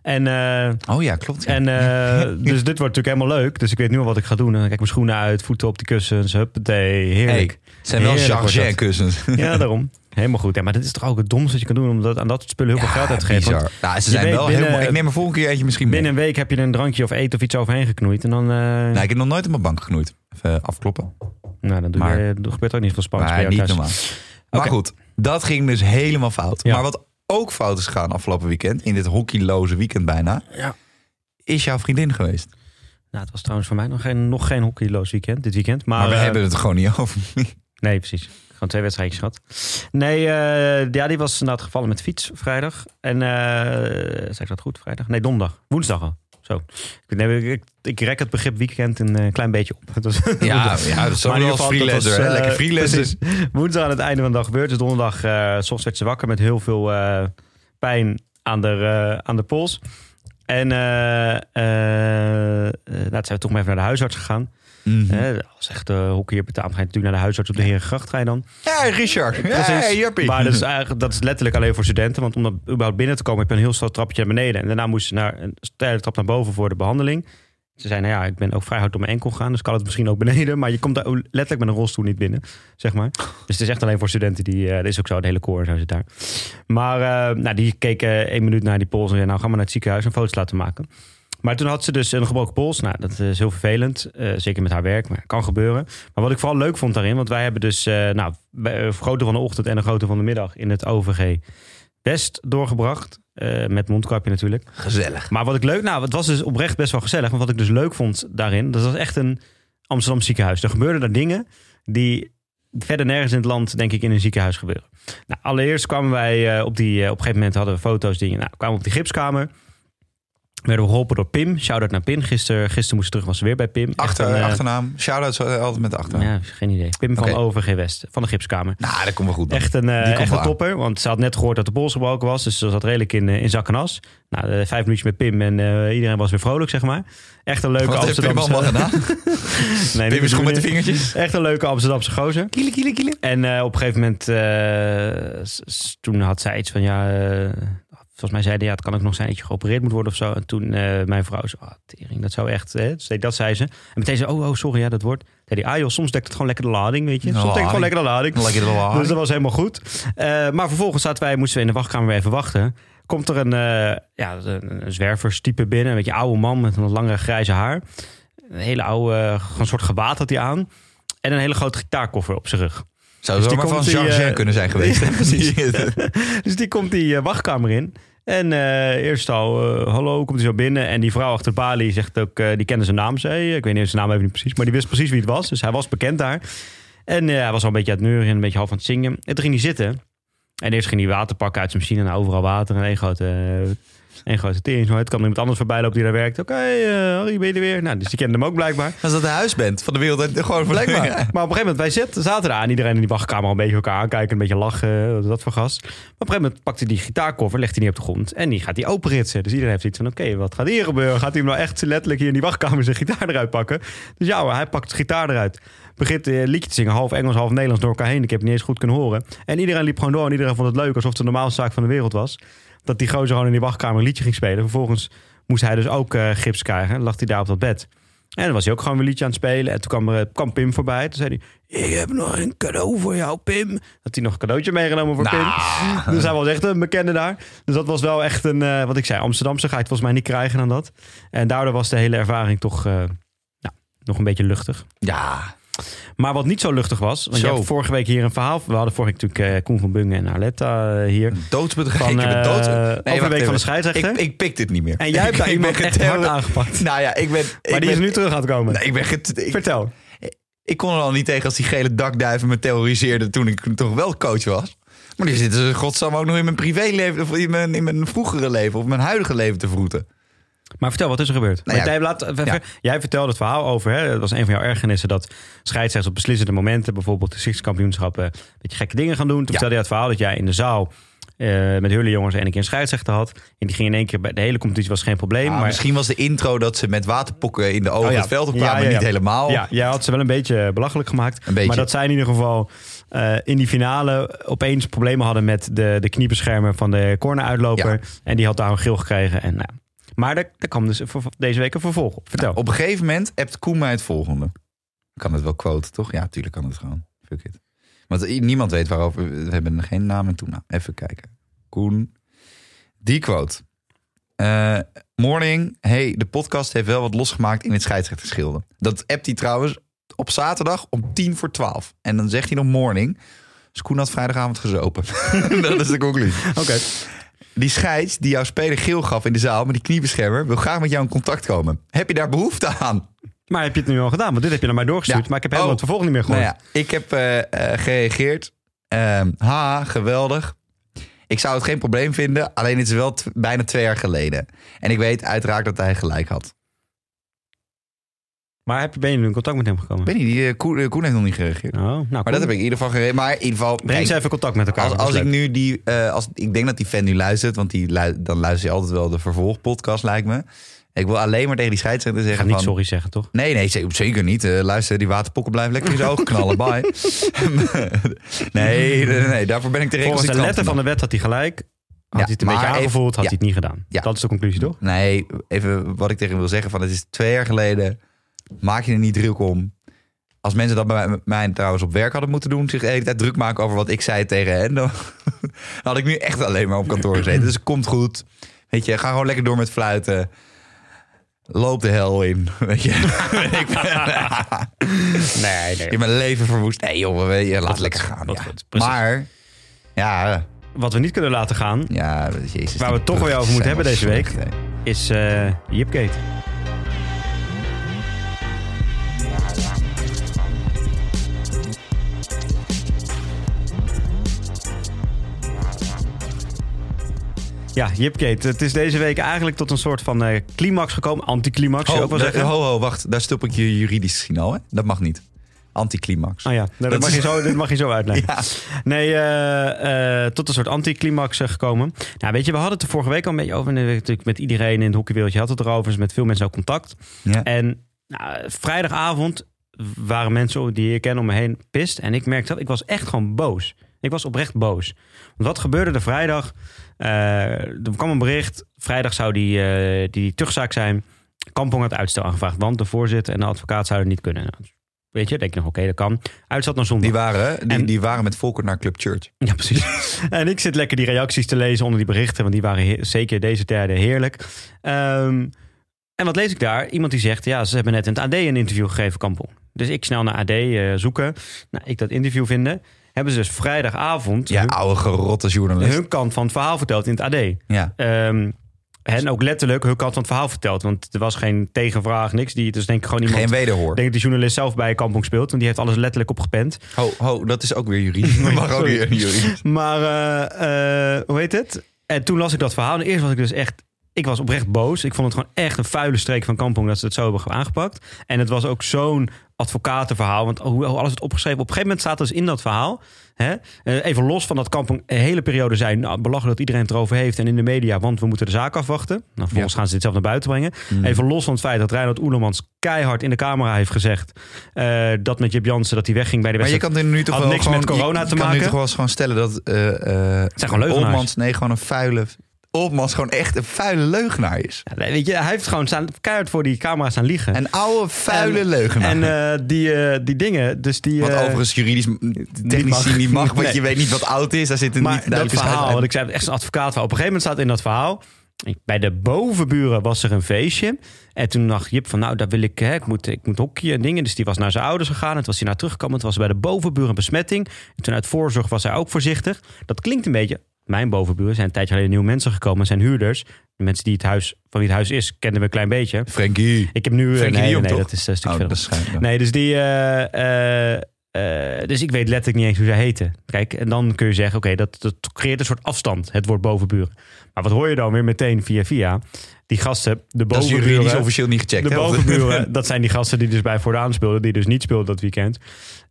En, eh, Oh ja, klopt. ja. en eh, dus dit wordt natuurlijk helemaal leuk. Dus ik weet nu al wat ik ga doen. Dan kijk ik mijn schoenen uit, voeten op die kussens. Huppatee, heerlijk. Hey, het zijn wel Chargé dat. kussens. Ja, daarom. Helemaal goed. Ja, maar dit is toch ook het domste wat je kan doen om dat, aan dat spullen heel veel geld uit te geven. Want Nou, ze zijn wel binnen- helemaal... Ik neem er volgende keer eentje misschien mee. binnen een week heb je een drankje of eten of iets overheen geknoeid. En dan, Nou, ik heb nog nooit op mijn bank geknoeid. Even afkloppen. nou, dan doe maar- je, er gebeurt ook niet veel spannends bij Maar niet normaal. Maar goed, dat ging dus helemaal fout. Ja. Maar wat ook fout is gegaan afgelopen weekend, in dit hockeyloze weekend bijna, Ja. is jouw vriendin geweest. Nou, het was trouwens voor mij nog geen, nog geen hockeyloos weekend, dit weekend. Maar, Maar, we eh, hebben het gewoon niet over. Nee, precies. Gewoon twee wedstrijdjes gehad. Nee, eh, ja, die was inderdaad gevallen met fiets vrijdag. En, eh zei ik dat goed, vrijdag? Nee, donderdag. Woensdag al. Zo. Ik, ik, ik rek het begrip weekend een eh, klein beetje op. Ja, ja, dat is Maar wel als dat freelancer. was, eh, Lekker freelancer. precies. Woensdag aan het einde van de dag gebeurt. Dus donderdag s ochtends werd ze wakker met heel veel pijn aan de, aan de pols. En eh, nou, toen zijn we toch maar even naar de huisarts gegaan. Hè, als echt uh, hockeyer betaamt, ga je natuurlijk naar de huisarts op de Herengracht ga je dan. Ja, Richard. Ja, Precies. Jappie. Maar dat is, eigenlijk, dat is letterlijk alleen voor studenten. Want om dat überhaupt binnen te komen, heb je een heel snel trapje naar beneden. En daarna moest ze naar een steile trap naar boven voor de behandeling. Ze zei, nou ja, ik ben ook vrij hard door mijn enkel gegaan. Dus kan het misschien ook beneden. Maar je komt daar letterlijk met een rolstoel niet binnen, zeg maar. Dus het is echt alleen voor studenten. Die, eh dat is ook zo, de hele koor zo zit daar. Maar eh, nou, die keken één minuut naar die pols. En zei, nou, ga maar naar het ziekenhuis en foto's laten maken. Maar toen had ze dus een gebroken pols. Nou, dat is heel vervelend. eh, zeker met haar werk, maar kan gebeuren. Maar wat ik vooral leuk vond daarin, want wij hebben dus eh nou, een grote van de ochtend en een grote van de middag in het OVG West doorgebracht. eh, met mondkapje natuurlijk. Gezellig. Maar wat ik leuk, nou, het was dus oprecht best wel gezellig. Maar wat ik dus leuk vond daarin, dat was echt een Amsterdam ziekenhuis. Er gebeurden daar dingen die verder nergens in het land, denk ik, in een ziekenhuis gebeuren. Nou, allereerst kwamen wij eh, op die, eh, op een gegeven moment hadden we foto's, dingen. Nou, kwamen op die gipskamer. Werden we geholpen door Pim. Shout-out naar Pim. Gisteren, gisteren moest terug, was ze weer bij Pim. Achter, een, eh, achternaam. Shout-outs altijd met de achternaam. Ja, geen idee. Pim van. OVG West, van de gipskamer. Nou, dat komt wel goed. dan. Echt een, eh, echt aan. topper. Want ze had net gehoord dat de pols gebroken was. Dus ze zat redelijk in, eh, in zak en as. Nou, vijf minuutjes met Pim en iedereen was weer vrolijk, zeg maar. Echt een leuke Wat Amsterdamse... allemaal gedaan? nee, Pim is goed met de vingertjes. Echt een leuke Amsterdamse gozer. Kiele, kiele, kiele. En op een gegeven moment, toen had zij iets van, ja, volgens mij zeiden, ja, het kan ook nog zijn dat je geopereerd moet worden of zo. En toen eh, mijn vrouw zei, ah, tering, dat zou echt, hè? Dus dat zei ze. En meteen zei, oh, oh, sorry, ja, dat wordt. Zei die, ah joh, soms dekt het gewoon lekker de lading, weet je. Soms dekt het gewoon lekker de lading. Lekker de laag. Dus dat was helemaal goed. Eh, maar vervolgens zaten wij, moesten we in de wachtkamer weer even wachten. Komt er een, eh ja, een, een zwerverstype binnen. Een beetje oude man met een lange grijze haar. Een hele oude, gewoon een soort gewaad had hij aan. En een hele grote gitaarkoffer op zijn rug. Zou Dus zomaar van komt die, Jean eh, kunnen zijn geweest. Ja, precies. Dus die komt die eh, wachtkamer in. En eh, eerst al, hallo, komt hij zo binnen. En die vrouw achter de balie zegt ook, die kende zijn naam. Zei, ik weet niet zijn naam even niet precies. Maar die wist precies wie het was. Dus hij was bekend daar. En hij was al een beetje aan het neuren en een beetje half aan het zingen. En toen ging hij zitten. En eerst ging hij water pakken uit zijn machine. En overal water en één grote, eh, één grote tering. Zo. Het kwam iemand anders voorbij lopen die daar werkt. Oké, eh, Harry, ben je er weer? Nou, dus die kende hem ook blijkbaar. Als dat de huisband van de wereld. Gewoon Blijkbaar. Maar op een gegeven moment, wij zaten daar aan. Iedereen in die wachtkamer al een beetje elkaar aankijken. Een beetje lachen. Wat is dat voor gast? Maar op een gegeven moment pakt hij die gitaarkoffer, legt hij niet op de grond. En die gaat hij openritsen. Dus iedereen heeft iets van, oké, wat gaat hier gebeuren? Gaat hij hem nou echt letterlijk hier in die wachtkamer zijn gitaar eruit pakken? Dus ja hoor, hij pakt zijn gitaar eruit. Begint een liedje te zingen, half Engels, half Nederlands door elkaar heen. Ik heb het niet eens goed kunnen horen. En iedereen liep gewoon door en iedereen vond het leuk. Alsof het de normaalste zaak van de wereld was. Dat die gozer gewoon in die wachtkamer een liedje ging spelen. Vervolgens moest hij dus ook eh, gips krijgen. Lag hij daar op dat bed. En dan was hij ook gewoon een liedje aan het spelen. En toen kwam, er, kwam Pim voorbij. Toen zei hij, ik heb nog een cadeau voor jou, Pim. Had hij nog een cadeautje meegenomen voor Nou. Pim. Dus hij was echt een bekende daar. Dus dat was wel echt een, eh, wat ik zei, Amsterdamse ga je het volgens mij niet krijgen dan dat. En daardoor was de hele ervaring toch eh, nou, nog een beetje luchtig. Ja. Maar wat niet zo luchtig was, want Zo. je hebt vorige week hier een verhaal. We hadden vorige week natuurlijk eh, Koen van Bungen en Arletta eh, hier. Doodsbedreigd. Van, het eh, dood. overweging wacht van de scheidsrechter. Ik, ik pik dit niet meer. En jij hebt daar iemand echt hard aangepakt. Nou ja, ik ben... Maar ik die ben, is nu terug aan het komen. Nee, ik ben... get- ik, Vertel. ik kon er al niet tegen als die gele dakduiven me terroriseerden toen ik toch wel coach was. Maar die zitten ze godsam ook nog in mijn privéleven of in mijn, in mijn vroegere leven of mijn huidige leven te vroeten. Maar vertel, wat is er gebeurd? Nou ja, jij, laat, ja. jij vertelde het verhaal over, hè, dat was een van jouw ergernissen, dat scheidsrechters op beslissende momenten, bijvoorbeeld de Six-kampioenschappen, een beetje gekke dingen gaan doen. Toen vertelde je het verhaal dat jij in de zaal eh, met hele jongens en een keer een scheidsrechter had. En die ging in één keer, bij de hele competitie was geen probleem. Ah, maar Misschien was de intro dat ze met waterpokken in de ogen Oh ja. het veld opkwamen, Ja, ja, ja. niet helemaal. Ja, jij had ze wel een beetje belachelijk gemaakt. Een beetje. Maar dat zij in ieder geval eh, in die finale opeens problemen hadden met de, de kniebeschermer van de corneruitloper. Ja. En die had daar een geel gekregen. En, nou, maar er, er kwam dus deze week een vervolg op. Vertel. Nou, op een gegeven moment hebt Koen mij het volgende. Ik kan het wel quoten, toch? Ja, tuurlijk kan het gewoon. Fuck it. Want niemand weet waarover. We hebben geen naam en toenaam. Even kijken. Koen. Die quote. Eh, morning. Hey, de podcast heeft wel wat losgemaakt in het scheidsrechterschilde. Dat appt hij trouwens op zaterdag om tien voor twaalf. En dan zegt hij nog morning. Dus Koen had vrijdagavond gezopen. dat is de conclusie. Oké. Die scheids die jouw speler geel gaf in de zaal met die kniebeschermer... wil graag met jou in contact komen. Heb je daar behoefte aan? Maar heb je het nu al gedaan? Want dit heb je naar mij doorgestuurd. Ja. Maar ik heb helemaal Oh. het vervolg niet meer gehoord. Nou ja, ik heb eh, eh, gereageerd. Ehm ha, geweldig. Ik zou het geen probleem vinden, alleen het is wel bijna twee jaar geleden. En ik weet uiteraard dat hij gelijk had. Maar heb, ben je nu in contact met hem gekomen? Weet niet, die, eh, Koen, eh, Koen heeft nog niet gereageerd. Oh, nou, Maar dat heb ik in ieder geval gereed. Maar in ieder geval, Breng kijk, ze even contact met elkaar. als, dat is als ik leuk. nu die, eh, als, ik denk dat die fan nu luistert, want die, lu- dan luister je altijd wel de vervolgpodcast, lijkt me. Ik wil alleen maar tegen die scheidsrechter Ik ga zeggen niet van... sorry zeggen, toch? Nee, nee, ze- zeker niet. Eh, luister, die waterpokken blijven lekker in zijn ogen knallen. Bye. nee, nee, nee, nee, daarvoor ben ik te Volgens de letter van de wet had hij gelijk. Had Ja, hij het een beetje even- aangevoeld, had ja. hij het niet gedaan. Ja. Dat is de conclusie, toch? Nee, even wat ik tegen hem wil zeggen. Van, het is twee jaar geleden. Maak je er niet druk om. Als mensen dat bij mij, trouwens op werk hadden moeten doen... zich de hele tijd druk maken over wat ik zei tegen hen... dan had ik nu echt alleen maar op kantoor gezeten. Dus het komt goed. Weet je, ga gewoon lekker door met fluiten. Loop de hel in. Weet je. ik ben, Nee, je nee. hebt mijn leven verwoest. Nee joh, weet je, laat lekker gaan. ja. goed. Maar, ja... Wat we niet kunnen laten gaan, Ja, jezus. Waar we het toch wel over moeten hebben deze week. is eh Jipgate. Ja, Jipgate. Het is deze week eigenlijk tot een soort van eh, climax gekomen. Anticlimax, zou je ook wel da- zeggen. ho, ho, wacht. Daar stop ik je juridisch signaal, hè? Dat mag niet. Anticlimax. Oh ja, nee, dat, Dat mag is- je zo, dit mag je zo uitleggen. Ja. Nee, eh, eh, tot een soort anticlimax gekomen. Nou, weet je, we hadden het er vorige week al een beetje over. En, natuurlijk met iedereen in het hockeywereldje had het erover. Dus met veel mensen ook contact. Ja. En nou, vrijdagavond waren mensen die ik ken om me heen pist. En ik merkte dat ik was echt gewoon boos. Ik was oprecht boos. Want wat gebeurde er vrijdag? Eh, er kwam een bericht. Vrijdag zou die, eh, die terugzaak zijn. Kampong had uitstel aangevraagd. Want de voorzitter en de advocaat zouden niet kunnen. Nou, weet je, denk je nog, oké, dat kan. Uitstel naar zondag. Die waren, die, En- die waren met Volker naar Club Church. Ja, precies. en ik zit lekker die reacties te lezen onder die berichten, want die waren zeker deze tijden heerlijk. Ehm, en wat lees ik daar? Iemand die zegt, ja, ze hebben net in het AD een interview gegeven, Kampong. Dus ik snel naar AD eh, zoeken. Nou, ik dat interview vinden. Hebben ze dus vrijdagavond Ja, hun, oude gerotte journalist. hun kant van het verhaal verteld in het AD. Ja. Ehm, en ook letterlijk hun kant van het verhaal verteld. Want er was geen tegenvraag, niks. Die, dus denk ik gewoon iemand... Geen wederhoor. Denk dat die journalist zelf bij Kampong speelt. Want die heeft alles letterlijk opgepend. Ho, ho, dat is ook weer juridisch. Dat mag ook weer juridisch. Maar eh, eh, hoe heet het? En toen las ik dat verhaal. En eerst was ik dus echt. Ik was oprecht boos. Ik vond het gewoon echt een vuile streek van Kampong dat ze het zo hebben aangepakt. En het was ook zo'n advocatenverhaal. Want hoe, alles het opgeschreven. Op een gegeven moment staat dus in dat verhaal. Hè, eh, even los van dat Kampong een hele periode zijn. Nou, belachelijk dat iedereen het erover heeft. En in de media, want we moeten de zaak afwachten. Nou, vervolgens Ja. gaan ze dit zelf naar buiten brengen. Even los van het feit dat Reinhard Oelemans keihard in de camera heeft gezegd. eh, dat met Jip Jansen dat hij wegging bij de Maar je wedstrijd. kan er nu toch wel niks gewoon, met corona je, te je kan maken? nu toch wel eens gewoon stellen dat eh eh zijn gewoon leugenaars. Nee, gewoon een vuile Olmans gewoon echt een vuile leugenaar is. Ja, weet je, hij heeft gewoon staan, keihard voor die camera staan liegen. Een oude vuile En- leugenaar. En eh, die, eh, die dingen, dus die... wat eh, overigens juridisch technisch mag. niet mag, want Nee. je weet niet wat oud is. Daar zit een maar niet dat verhaal, wat ik zei, echt een advocaatverhaal. Op een gegeven moment staat in dat verhaal... Bij de bovenburen was er een feestje. En toen dacht Jip van, nou, daar wil ik, hè, ik moet, ik moet hockeyen en dingen. Dus die was naar zijn ouders gegaan. Toen was hij naar teruggekomen. Het was bij de bovenburen besmetting. En toen uit voorzorg was hij ook voorzichtig. Dat klinkt een beetje... Mijn bovenburen zijn een tijdje geleden nieuwe mensen gekomen. zijn huurders. De mensen die het huis, van wie het huis is, kenden we een klein beetje. Frankie. Ik heb nu... eh, Frenkie de nee, nee, toch? dat is een stuk Oh, verder. Nee, dus die. eh, eh, eh, dus ik weet letterlijk niet eens hoe zij heten. Kijk, en dan kun je zeggen: oké, dat, dat creëert een soort afstand, het woord bovenburen. Maar wat hoor je dan weer meteen via via? Die gasten, de Dat is bovenburen. officieel niet gecheckt. De bovenburen, dat zijn die gasten die dus bij Voordaan speelden, die dus niet speelden dat weekend.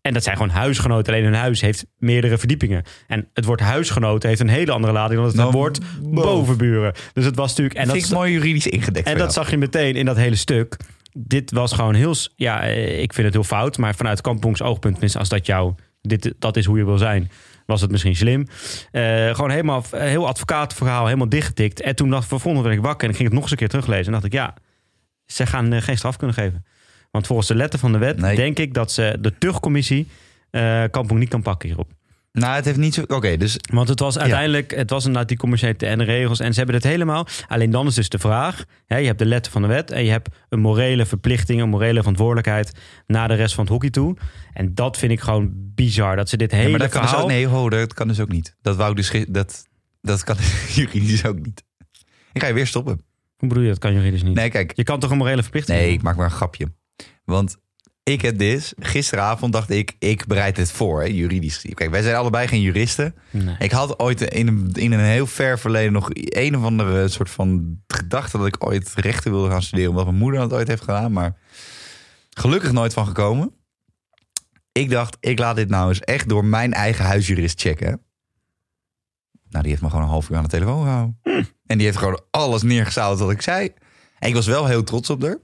En dat zijn gewoon huisgenoten. Alleen hun huis heeft meerdere verdiepingen. En het woord huisgenoten heeft een hele andere lading dan het Dan woord boven. bovenburen. Dus het was natuurlijk. En dat, ik mooi juridisch ingedekt. en dat zag je meteen in dat hele stuk. Dit was gewoon heel... Ja, eh, ik vind het heel fout. Maar vanuit Kampongs oogpunt, tenminste, als dat jou... Dit, dat is hoe je wil zijn, was het misschien slim. Eh, gewoon helemaal, heel advocatenverhaal, helemaal dichtgetikt. En toen dacht vervolgens werd ik wakker en ik ging het nog eens een keer teruglezen. En dacht ik, ja, ze gaan eh, geen straf kunnen geven. Want volgens de letter van de wet Nee. denk ik dat ze de tuchtcommissie eh Kampong niet kan pakken hierop. Nou, het heeft niet zo... Oké, dus Want het was uiteindelijk, het was inderdaad die commerciële en de regels. En ze hebben het helemaal. Alleen dan is dus de vraag. Hè, je hebt de letter van de wet. En je hebt een morele verplichting, een morele verantwoordelijkheid naar de rest van het hockey toe. En dat vind ik gewoon bizar. Dat ze dit hele Ja, maar dat kan dus ook, nee, ho, dat kan dus ook niet. Dat wou ik dus dat, dat kan juridisch ook niet. Ik ga je weer stoppen. Hoe bedoel je, dat kan juridisch niet. Nee, kijk. Je kan toch een morele verplichting Nee, ik maak maar een grapje. Want Ik heb dit. Gisteravond dacht ik, ik bereid dit voor, hè, juridisch. Kijk, wij zijn allebei geen juristen. Nee. Ik had ooit in een, in een heel ver verleden nog een of andere soort van gedachte dat ik ooit rechten wilde gaan studeren. Omdat mijn moeder dat ooit heeft gedaan. Maar gelukkig nooit van gekomen. Ik dacht, ik laat dit nou eens echt door mijn eigen huisjurist checken. Nou, die heeft me gewoon een half uur aan de telefoon gehouden. En die heeft gewoon alles neergezout wat ik zei. En ik was wel heel trots op haar.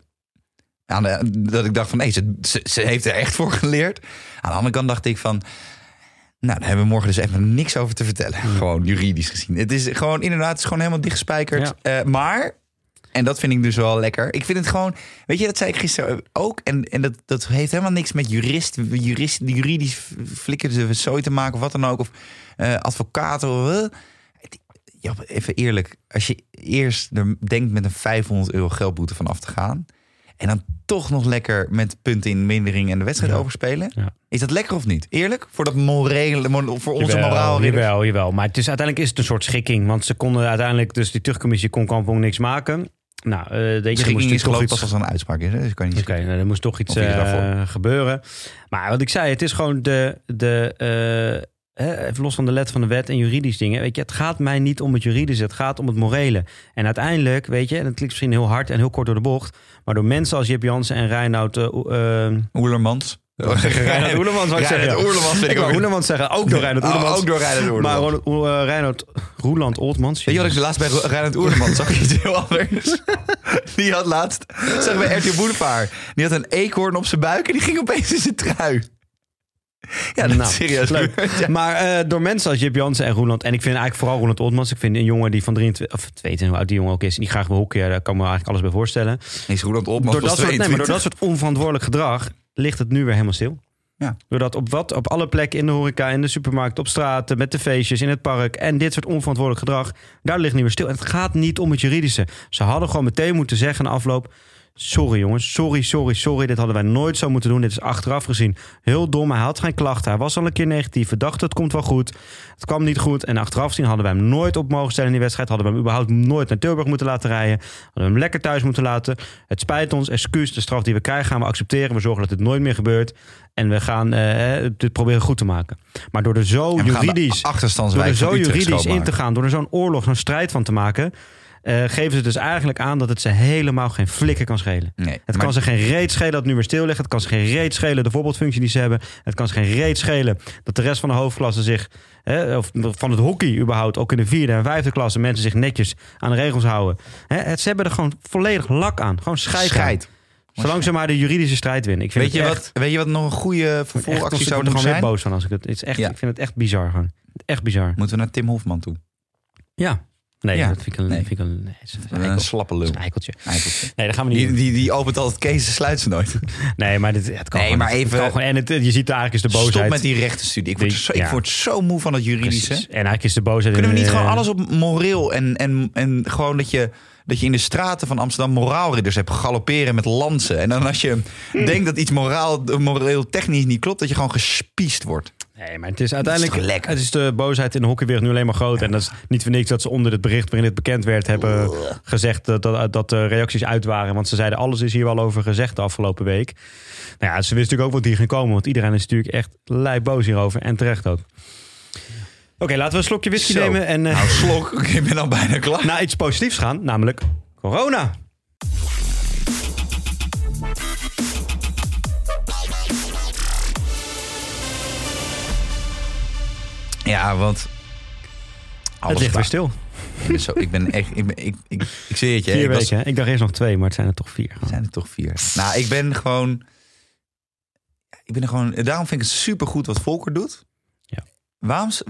Aan de, dat ik dacht van, nee, ze, ze, ze heeft er echt voor geleerd. Aan de andere kant dacht ik van... Nou, daar hebben we morgen dus even niks over te vertellen. Gewoon juridisch gezien. Het is gewoon, inderdaad, het is gewoon helemaal dichtgespijkerd. Eh, maar, en dat vind ik dus wel lekker. Ik vind het gewoon, weet je, dat zei ik gisteren ook. En, en dat, dat heeft helemaal niks met jurist, jurist juridisch flikkerde zooi te maken of wat dan ook. Of eh advocaten. Eh. ja, even eerlijk. Als je eerst er denkt met een 500 euro geldboete van af te gaan. En dan toch nog lekker met punten in mindering en de wedstrijd Ja. overspelen. Ja. Is dat lekker of niet? Eerlijk? Voor, dat morele, mo- voor onze moraal. Jawel, jawel. Maar het is, uiteindelijk is het een soort schikking. Want ze konden uiteindelijk, dus die terugcommissie kon Kampong niks maken. Nou, je, er Schikking moest is toch geloof ik iets... pas als een uitspraak is. Hè? Dus ik kan niet Oké, nou, er moest toch iets eh, gebeuren. Maar wat ik zei, het is gewoon de... de eh, even los van de let van de wet en juridisch dingen. Weet je, het gaat mij niet om het juridische, het gaat om het morele. En uiteindelijk, weet je, en dat klinkt misschien heel hard en heel kort door de bocht. Maar door mensen als Jip Jansen en Reinoud... eh, eh, Oelermans. Reinoud Oelemans zou ik zeggen. Vind ik. Oelemans zeggen, ook door Reinoud Oh, Oelemans. ook door Reinoud Maar uh, Reinoud Roeland Oltmans. Weet je wat ik laatst bij Reinhard Oerlemans zag? Iets heel anders. Die had laatst, ik bij RTL Boulevard. Die had een eekhoorn op zijn buik en die ging opeens in zijn trui. Ja, Nou, serieus leuk. gebeurd, ja. Maar eh, door mensen als Jip Jansen en Roeland. En ik vind eigenlijk vooral Roeland Oltmans. Ik vind een jongen die van 23, of 22, hoe oud die jongen ook is. En die graag wil. Daar kan ik me eigenlijk alles bij voorstellen. Is Roland Opmans Door dat, soort, nee, maar door 22. dat soort onverantwoordelijk gedrag ligt het nu weer helemaal stil. Ja. Doordat op wat, op alle plekken in de horeca, in de supermarkt, op straten, met de feestjes, in het park en dit soort onverantwoordelijk gedrag, daar ligt niet meer stil. En het gaat niet om het juridische. Ze hadden gewoon meteen moeten zeggen na afloop. Sorry jongens, sorry, sorry, sorry. Dit hadden wij nooit zo moeten doen. Dit is achteraf gezien heel dom. Hij had geen klachten. Hij was al een keer negatief. We dachten het komt wel goed. Het kwam niet goed. En achteraf gezien hadden wij hem nooit op mogen stellen in die wedstrijd. Hadden we hem überhaupt nooit naar Tilburg moeten laten rijden. Hadden we hem lekker thuis moeten laten. Het spijt ons, excuus. De straf die we krijgen gaan we accepteren. We zorgen dat het nooit meer gebeurt. En we gaan eh, dit proberen goed te maken. Maar door er zo juridisch, door er zo juridisch in te gaan, door er zo'n oorlog, zo'n strijd van te maken, eh, geven ze dus eigenlijk aan dat het ze helemaal geen flikker kan schelen. Nee, Het maar- kan ze geen reet schelen dat het nu weer stil ligt. Het kan ze geen reet schelen de voorbeeldfunctie die ze hebben. Het kan ze geen reet schelen dat de rest van de hoofdklasse zich, hè, of van het hockey überhaupt, ook in de vierde en vijfde klasse, mensen zich netjes aan de regels houden. Hè, het, ze hebben er gewoon volledig lak aan. Gewoon scheid. Zolang ze maar de juridische strijd winnen. Ik vind Weet je, wat, weet je wat nog een goede vervolgactie ik zou word er moeten gewoon weer zijn? boos van als ik het. het is echt, Ja. Ik vind het echt bizar gewoon. Echt bizar. Moeten we naar Tim Hofman toe? Ja. Nee, Ja. dat vind ik een, Nee. vind ik een, nee, een slappe lul. een eikeltje. Eikeltje. Nee, dat gaan we niet Die, die, die opent altijd Kees sluit ze nooit. Nee, maar dit, het kan Nee, gewoon maar. Het even- kan gewoon- en het, je ziet eigenlijk is de boosheid. Stop met die rechtenstudie. Ik word, Die- zo, ik word zo moe van het juridische. Precies. En eigenlijk is de boosheid... Kunnen we niet gewoon alles op moreel en, en, en gewoon dat je, dat je in de straten van Amsterdam moraalridders hebt galopperen met lansen. En dan als je Hmm. denkt dat iets moraal, moreel technisch niet klopt, dat je gewoon gespiest wordt. Nee, maar het is uiteindelijk... Het is de boosheid in de hockeywereld nu alleen maar groot. En dat is niet voor niks dat ze onder het bericht waarin het bekend werd... hebben gezegd dat, dat, dat de reacties uit waren. Want ze zeiden alles is hier wel over gezegd de afgelopen week. Nou ja, ze wisten natuurlijk ook wat hier ging komen. Want iedereen is natuurlijk echt lijp boos hierover. En terecht ook. Oké, laten we een slokje whisky Zo. nemen. En eh, Nou, slok, ik ben al bijna klaar. naar iets positiefs gaan. Namelijk corona. Ja, want... het alles ligt weer stil. Ik ben, zo, ik ben echt... Ik, ben, ik, ik, ik zie het je. Vier ik was- weken. hè? Ik dacht eerst nog twee, maar het zijn er toch vier. Het zijn er toch vier. Nou, ik ben gewoon... Ik ben er gewoon... Daarom vind ik het supergoed wat Volker doet. Ja. Waarom... s-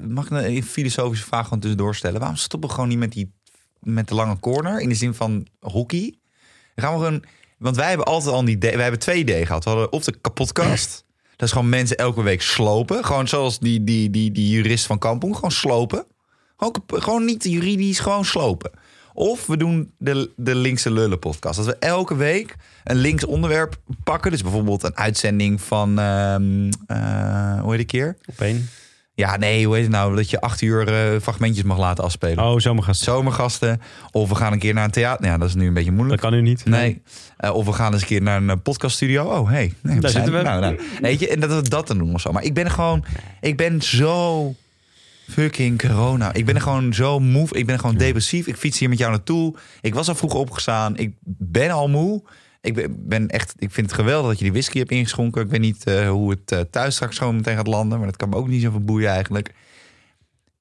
Mag ik een filosofische vraag gewoon tussendoor stellen? Waarom stoppen we gewoon niet met, die, met de lange corner? In de zin van hockey? Dan gaan we gewoon... Want wij hebben altijd al idee... Wij hebben twee ideeën gehad. We hadden of de kapotkast. Dat is gewoon mensen elke week slopen. Gewoon zoals die, die, die, die jurist van Kampong. Gewoon slopen. Gewoon, gewoon niet juridisch, gewoon slopen. Of we doen de, de linkse lullen podcast. Dat we elke week een links onderwerp pakken. Dus bijvoorbeeld een uitzending van... ehm, eh, hoe heet die keer? Op één. Ja, nee, hoe heet het nou? Dat je acht uur eh, fragmentjes mag laten afspelen. Oh, zomergast. Zomergasten. Of we gaan een keer naar een theater. Ja, dat is nu een beetje Dat moeilijk. kan nu niet. Nee. Eh, of we gaan eens een keer naar een eh, podcaststudio. Oh, hey. Nee, Daar zijn- zitten we. Nou, nou. Weet je, en dat we dat dan doen of zo. Maar ik ben gewoon... Ik ben zo fucking corona. Ik ben er gewoon zo moe. Ik ben gewoon depressief. Ik fiets hier met jou naartoe. Ik was al vroeg opgestaan. Ik ben al moe. Ik ben, echt... Ik vind het geweldig dat je die whisky hebt ingeschonken. Ik weet niet eh, hoe het eh, thuis straks gewoon meteen gaat landen. Maar dat kan me ook niet zo verboeien eigenlijk.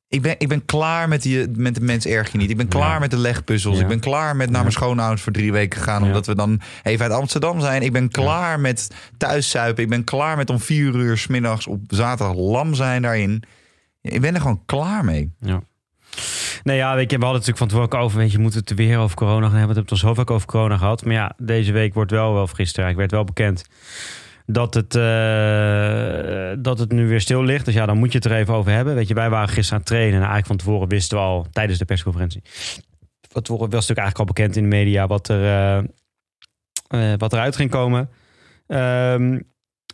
Ik ben, ik ben klaar met, die, met de mens erg je niet. Ik ben klaar Ja. met de legpuzzels. Ja. Ik ben klaar met naar mijn schoonouders voor drie weken gaan. Omdat we dan even uit Amsterdam zijn. Ik ben klaar met thuiszuipen. Ik ben klaar met om vier uur 's middags op zaterdag lam zijn daarin. Ik ben er gewoon klaar mee. Ja. Nee, ja, weet je, we hadden het natuurlijk van tevoren over, weet je, moeten we het er weer over corona gaan hebben. We hebben het al zo vaak over corona gehad. Maar ja, deze week wordt wel, wel gisteren, eigenlijk werd wel bekend dat het, eh, dat het nu weer stil ligt. Dus ja, dan moet je het er even over hebben. Weet je, wij waren gisteren aan het trainen en eigenlijk van tevoren wisten we al, tijdens de persconferentie, tevoren was natuurlijk eigenlijk al bekend in de media wat er, eh, eh, wat eruit ging komen. Ehm,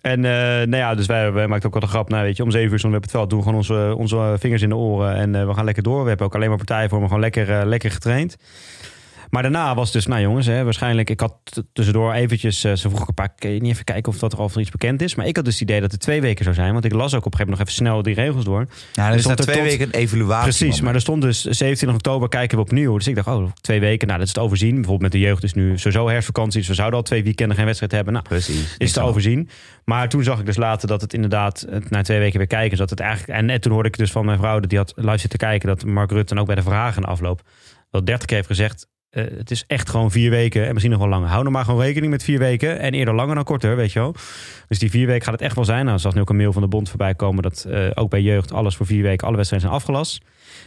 en eh, nou ja, dus wij, wij maakten ook wel de grap. Nou, weet je, om zeven uur stonden we het veld. Doen we gewoon onze, onze vingers in de oren. En eh, we gaan lekker door. We hebben ook alleen maar partijen voor me. Gewoon lekker, eh, lekker getraind. Maar daarna was dus, nou jongens, hè, waarschijnlijk. Ik had tussendoor eventjes. eh, ze vroeg een paar keer niet even kijken of dat er al voor iets bekend is. Maar ik had dus het idee dat het twee weken zou zijn. Want ik las ook op een gegeven moment nog even snel die regels door. Ja, staat er twee tot- weken een evaluatie. Precies, van. maar er stond dus 27 oktober kijken we opnieuw. Dus ik dacht, oh, twee weken. Nou, dat is te overzien. Bijvoorbeeld met de jeugd is nu sowieso herfstvakantie. Dus we zouden al twee weekenden geen wedstrijd hebben. Nou, Precies. is te overzien. Maar toen zag ik dus later dat het inderdaad na twee weken weer kijken. Dat het eigenlijk, en net toen hoorde ik dus van mijn vrouw, dat die had live zitten kijken, dat Mark Rutte ook bij de vragen in de afloop wel 30 keer heeft gezegd. Eh, het is echt gewoon vier weken en misschien nog wel langer. Hou er maar gewoon rekening met vier weken. En eerder langer dan korter, weet je wel. Dus die vier weken gaat het echt wel zijn. Nou, er zag nu ook een mail van de bond voorbij komen dat eh, ook bij jeugd alles voor vier weken, alle wedstrijden zijn afgelast.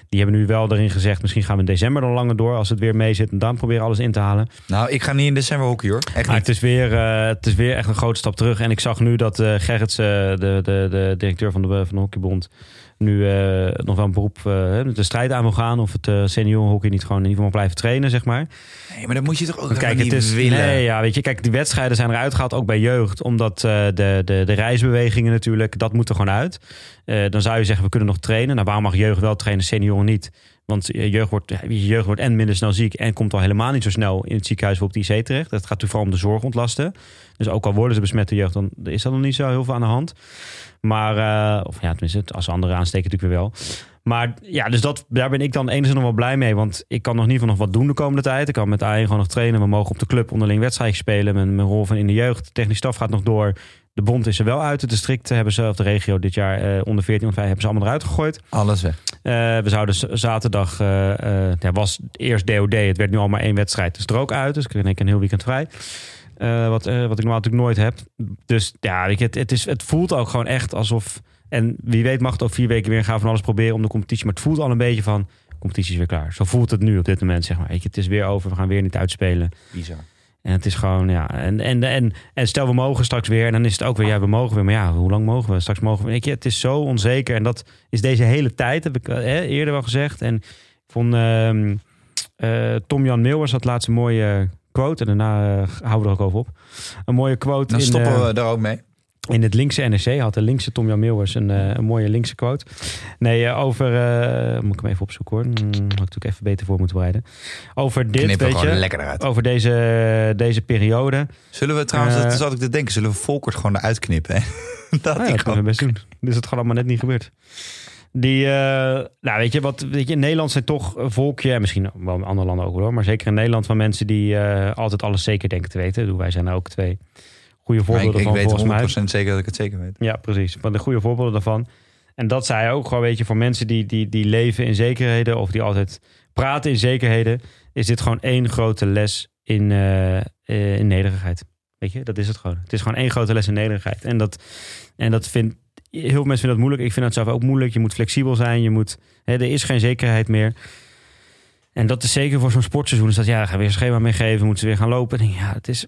Die hebben nu wel erin gezegd, misschien gaan we in december dan langer door als het weer mee zit. En dan proberen alles in te halen. Nou, ik ga niet in december hockey hoor. Echt Maar het is, weer, eh, het is weer echt een grote stap terug. En ik zag nu dat Gerrits, de, de, de directeur van de, van de Hockeybond, nu eh, nog wel een beroep, eh, de strijd aan wil gaan. Of het uh, seniorenhockey niet gewoon in ieder geval blijven trainen, zeg maar. Nee, maar dat moet je toch ook Want kijk, het is, willen. nee, ja, weet je, kijk, die wedstrijden zijn eruit gehaald, ook bij jeugd. Omdat eh, de, de, de reisbewegingen natuurlijk, dat moet er gewoon uit. Eh, dan zou je zeggen, we kunnen nog trainen. Nou, waarom mag jeugd wel trainen, senioren niet? Want eh, jeugd wordt, je jeugd wordt en minder snel ziek en komt al helemaal niet zo snel in het ziekenhuis of op de IC terecht. Dat gaat vooral om de zorg ontlasten. Dus ook al worden ze besmet door jeugd, dan is er nog niet zo heel veel aan de hand. Maar, uh, of ja, tenminste, als anderen aansteken natuurlijk weer wel. Maar ja, dus dat, daar ben ik dan enigszins nog wel blij mee. Want ik kan nog niet van nog wat doen de komende tijd. Ik kan met A1 gewoon nog trainen. We mogen op de club onderling wedstrijden spelen. Mijn, mijn rol van in de jeugd. Technisch staf gaat nog door. De bond is er wel uit. Het district hebben ze, of de regio dit jaar uh, onder 14 of 5 hebben ze allemaal eruit gegooid. Alles weg. Uh, we zouden zaterdag, uh, ja, was eerst DOD. Het werd nu al maar één wedstrijd. Dus er ook uit. Dus ik kreeg een heel weekend vrij. Wat, wat ik normaal natuurlijk nooit heb. Dus ja, weet je, het, het, is, het voelt ook gewoon echt alsof. En wie weet mag het ook vier weken weer gaan van alles proberen om de competitie. Maar het voelt al een beetje van. De competitie is weer klaar. Zo voelt het nu op dit moment, zeg maar. Weet je, het is weer over. We gaan weer niet uitspelen. Bizar. En het is gewoon, ja. En, en, en, en stel we mogen straks weer. En dan is het ook weer, ja, we mogen weer. Maar ja, hoe lang mogen we? Straks mogen we. Je, het is zo onzeker. En dat is deze hele tijd, heb ik eh, eerder wel gezegd. En ik vond uh, uh, Tom-Jan Meeuwers had laatst een mooie quote. En daarna uh, houden we er ook over op. Een mooie quote. Dan in, stoppen we daar ook mee. In het linkse NRC had de linkse Tom-Jan Meeuwers een, uh, een mooie linkse quote. Nee, uh, over... moet ik hem even opzoeken hoor. Hmm, had ik natuurlijk even beter voor moeten bereiden. Over dit, Knippen weet je. lekker eruit. Over deze, deze periode. Zullen we trouwens, dat zat ik te denken, zullen we Volkert gewoon eruit knippen? dat nou, ja, dat kunnen we best doen. Dus is het gewoon allemaal net niet gebeurd. Die, uh, nou weet je, wat, weet je, in Nederland zijn toch een volkje, en misschien wel in andere landen ook hoor, maar zeker in Nederland van mensen die uh, altijd alles zeker denken te weten. Wij zijn er ook twee goede voorbeelden ik, van. Ik weet 100% mij. zeker dat ik het zeker weet. Ja, precies. Van de goede voorbeelden daarvan. En dat zei ook gewoon, weet je, voor mensen die, die, die leven in zekerheden of die altijd praten in zekerheden, is dit gewoon één grote les in, uh, in nederigheid. Weet je, dat is het gewoon. Het is gewoon één grote les in nederigheid. En dat, en dat vindt heel veel mensen vinden dat moeilijk. Ik vind dat zelf ook moeilijk. Je moet flexibel zijn. Je moet, hè, er is geen zekerheid meer. En dat is zeker voor zo'n sportseizoen. Is dat ja, gaan we weer een schema meegeven. Moeten ze weer gaan lopen. En, ja, het is,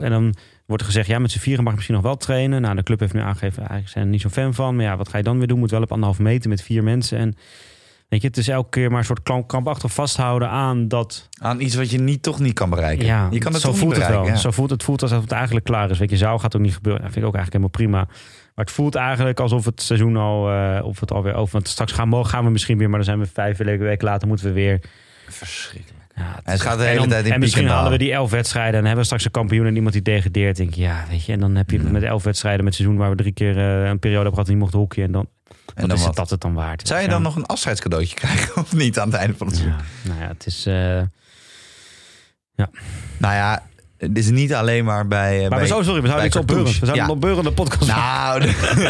en dan wordt er gezegd, ja, met z'n vieren mag je misschien nog wel trainen. Nou, de club heeft nu aangegeven, eigenlijk zijn er niet zo'n fan van. Maar ja, wat ga je dan weer doen? Moet wel op anderhalf meter met vier mensen. En Weet je, het is elke keer maar een soort krampachtig vasthouden aan dat... Aan iets wat je niet, toch niet kan bereiken. Ja, je kan het zo voelt niet het wel. ja. Zo voelt het voelt alsof het eigenlijk klaar is. Weet je, zou gaat ook niet gebeuren. Dat vind ik ook eigenlijk helemaal prima. Maar het voelt eigenlijk alsof het seizoen al, eh, of het alweer over. Want straks gaan, mogen- gaan we misschien weer, maar dan zijn we vijf weken weken later moeten we weer. Verschrikkelijk. Ja, Het gaat de hele tijd in En misschien en halen we die elf wedstrijden en hebben we straks een kampioen en iemand die degradeert. Denk je, ja, weet je. En dan heb je met elf wedstrijden met seizoen waar we drie keer eh, een periode hebben gehad en niet mochten hockeyen. En dan, En dan is het dat het dan waard. Zou je Ja. dan nog een afscheidscadeautje krijgen of niet aan het einde van het seizoen? Ja, nou ja, het is. eh, Nou ja, het is niet alleen maar bij... eh, maar bij zo, sorry, we zouden iets opbeurend. We zouden Ja. een opbeurende podcast. Nou,